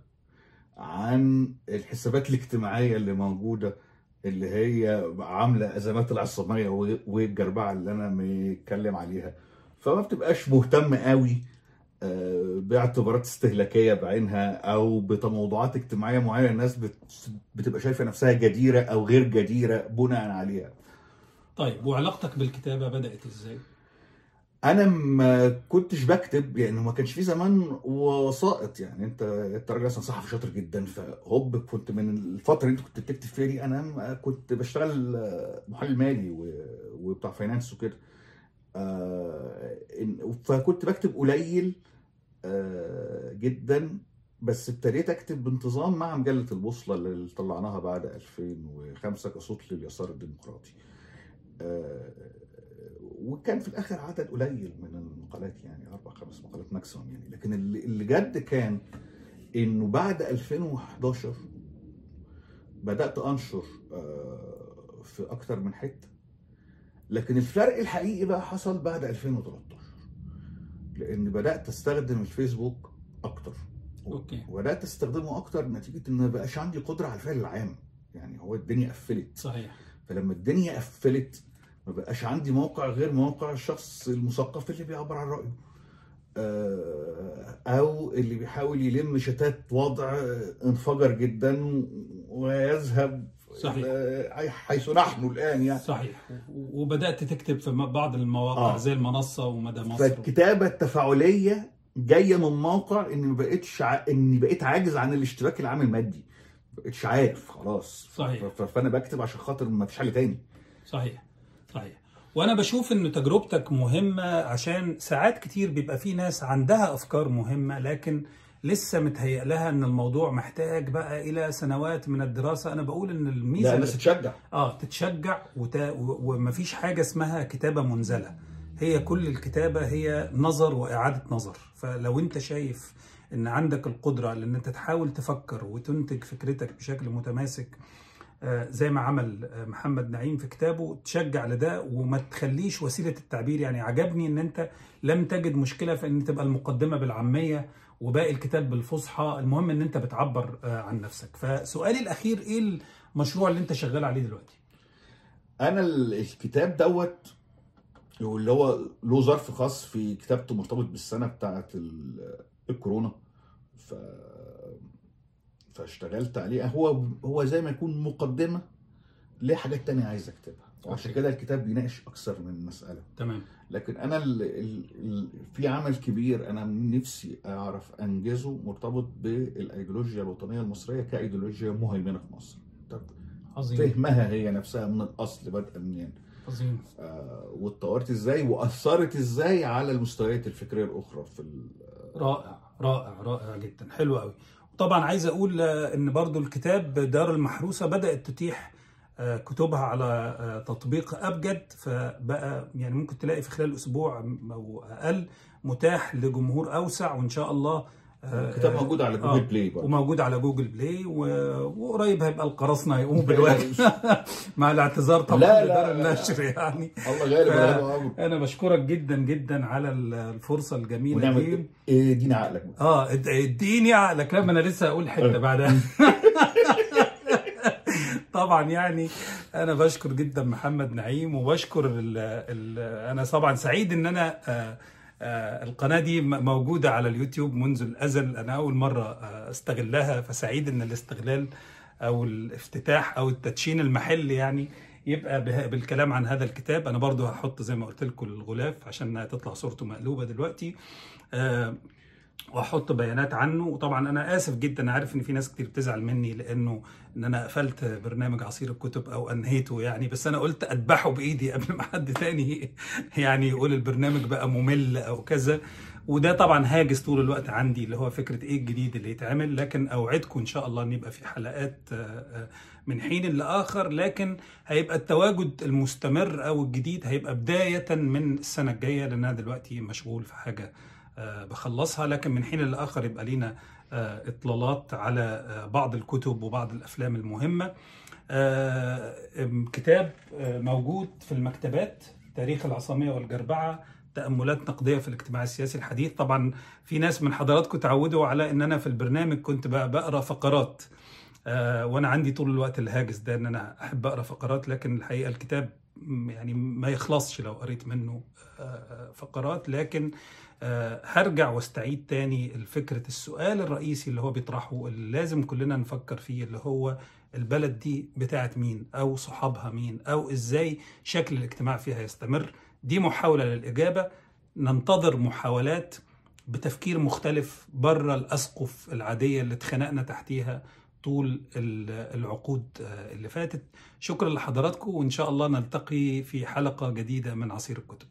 عن الحسابات الاجتماعية اللي موجودة اللي هي عاملة أزمات العصامية و- والجربعة اللي أنا متكلم عليها. فما بتبقاش مهتم قوي باعتبارات استهلاكية بعينها أو بتموضعات اجتماعية معينة الناس بت- بتبقى شايفة نفسها جديرة أو غير جديرة بناء عليها. طيب وعلاقتك بالكتابة بدأت إزاي؟ أنا ما كنتش بكتب يعني ما كانش في زمان وسائط يعني أنت أنت راجل أصلا صحفي شاطر جدا فهوب كنت من الفترة اللي أنت كنت بتكتب فيها دي أنا كنت بشتغل محلل مالي وبتاع فاينانس وكده. آه، فكنت بكتب قليل آه، جدا. بس ابتديت أكتب بانتظام مع مجلة البوصلة اللي طلعناها بعد 2005 كصوت لليسار الديمقراطي. آه، وكان في الآخر عدد قليل من المقالات يعني أربع خمس مقالات ماكسيموم يعني. لكن اللي اللي جد كان إنه بعد 2011 بدأت أنشر آه، في أكتر من حتة. لكن الفرق الحقيقي بقى حصل بعد 2013 لأن بدأت أستخدم الفيسبوك أكتر. أوكي. وبدأت أستخدمه أكتر نتيجة إن ما بقاش عندي قدرة على الفعل العام. يعني هو الدنيا قفلت. صحيح. فلما الدنيا قفلت ما بقاش عندي موقع غير موقع الشخص المثقف اللي بيعبر عن رأيه. آه، أو اللي بيحاول يلم شتات وضع انفجر جدا ويذهب صحيح. إلى حيث نحن الآن يعني. صحيح. وبدأت تكتب في بعض المواقع آه. زي المنصة ومدى مصر. فالكتابة التفاعلية جاية من موقع إني ما بقتش ع... إني بقيت عاجز عن الاشتراك العام المادي. ما بقتش عارف خلاص. صحيح. ف... فأنا بكتب عشان خاطر ما فيش حل تاني. صحيح. صحيح. وأنا بشوف إن تجربتك مهمة عشان ساعات كتير بيبقى في ناس عندها أفكار مهمة لكن لسه متهيأ لها إن الموضوع محتاج بقى إلى سنوات من الدراسة. أنا بقول إن الميزة لا الناس تشجع آه تتشجع وت... ومفيش حاجة اسمها كتابة منزلة. هي كل الكتابة هي نظر وإعادة نظر. فلو أنت شايف إن عندك القدرة لأن أنت تحاول تفكر وتنتج فكرتك بشكل متماسك آه، زي ما عمل آه، محمد نعيم في كتابه تشجع لده وما تخليش وسيلة التعبير. يعني عجبني إن أنت لم تجد مشكلة في إن تبقى المقدمة بالعامية وباقي الكتاب بالفصحى المهم إن أنت بتعبر آه، عن نفسك. فسؤالي الأخير إيه المشروع اللي أنت شغال عليه دلوقتي؟ أنا ال- الكتاب دوت واللي هو له ظرف خاص في كتابته مرتبط بالسنة بتاعه ال- الكورونا. ف فاشتغلت عليه. هو هو زي ما يكون مقدمة لحاجات تانية عايز أكتبها. أوكي. كده الكتاب بيناقش أكثر من مسألة. تمام. لكن أنا ال ال ال في عمل كبير أنا نفسي أعرف أنجزه مرتبط بالأيديولوجيا الوطنية المصرية كأيديولوجيا مهيمنة في مصر. طب عظيم. فهمها هي نفسها من الأصل بدءا منين عظيم. آه، واتطورت إزاي وأثرت إزاي على المستويات الفكرية الأخرى في رائع رائع رائع جدا حلو قوي طبعا عايز أقول إن برضو الكتاب دار المحروسة بدأت تتيح كتبها على آه، تطبيق أبجد فبقى يعني ممكن تلاقي في خلال أسبوع أو أقل متاح لجمهور أوسع وإن شاء الله آه، الكتاب آه، موجود على آه، Google Play برضه. وموجود على Google Play و- وقريب هيبقى القراصنه يقوموا بالواجب مع الاعتذار طبعا لا، لا، لا. النشر يعني. الله غالب ف- أنا بشكرك جدا جدا على الفرصة الجميلة دي. ونعمل إيه دينا عقلك. آه اد- اديني عقلك. لا ما أنا لسه هقول حتة بعدها. طبعا يعني أنا بشكر جدا محمد نعيم وبشكر ال ال أنا طبعا سعيد إن أنا آه آه القناة دي موجودة على اليوتيوب منذ الأزل. أنا أول مرة آه استغلها فسعيد إن الاستغلال أو الافتتاح أو التدشين المحلي يعني يبقى بالكلام عن هذا الكتاب. أنا برضو هحط زي ما قلت لكم الغلاف عشان تطلع صورته مقلوبة دلوقتي. آه واحط بيانات عنه. وطبعا أنا آسف جدا عارف إن في ناس كتير بتزعل مني لأنه إن أنا قفلت برنامج عصير الكتب أو أنهيته يعني. بس أنا قلت أذبحه بإيدي قبل ما حد تاني يعني يقول البرنامج بقى ممل أو كذا. وده طبعا هاجس طول الوقت عندي اللي هو فكرة إيه الجديد اللي يتعمل. لكن أوعدكم إن شاء الله إن يبقى في حلقات آه، آه، من حين لآخر. لكن هيبقى التواجد المستمر أو الجديد هيبقى بداية من السنة الجاية لأن أنا دلوقتي مشغول في حاجة بخلصها. لكن من حين لاخر يبقى لينا آه، إطلالات على آه، بعض الكتب وبعض آه، آم، كتاب آه، موجود في المكتبات تاريخ العصامية والجربعة تأملات نقدية في الاجتماع السياسي الحديث. طبعا في ناس من حضراتكم تعودوا على إن أنا في البرنامج كنت بقرأ فقرات. آه، وأنا عندي طول الوقت الهاجس ده إن أنا أحب أقرأ فقرات. لكن الحقيقة الكتاب يعني ما يخلصش لو قريت منه آه، آه، فقرات. لكن آه، هرجع واستعيد تاني الفكرة السؤال الرئيسي اللي هو بيطرحه اللي لازم كلنا نفكر فيه اللي هو البلد دي بتاعت مين أو صحابها مين أو إزاي شكل الاجتماع فيها يستمر. دي محاولة للإجابة. ننتظر محاولات بتفكير مختلف بره الأسقف العادية اللي اتخنقنا تحتيها طول ال- العقود آه، اللي فاتت. شكرا لحضراتكم وإن شاء الله نلتقي في حلقة جديدة من عصير الكتب.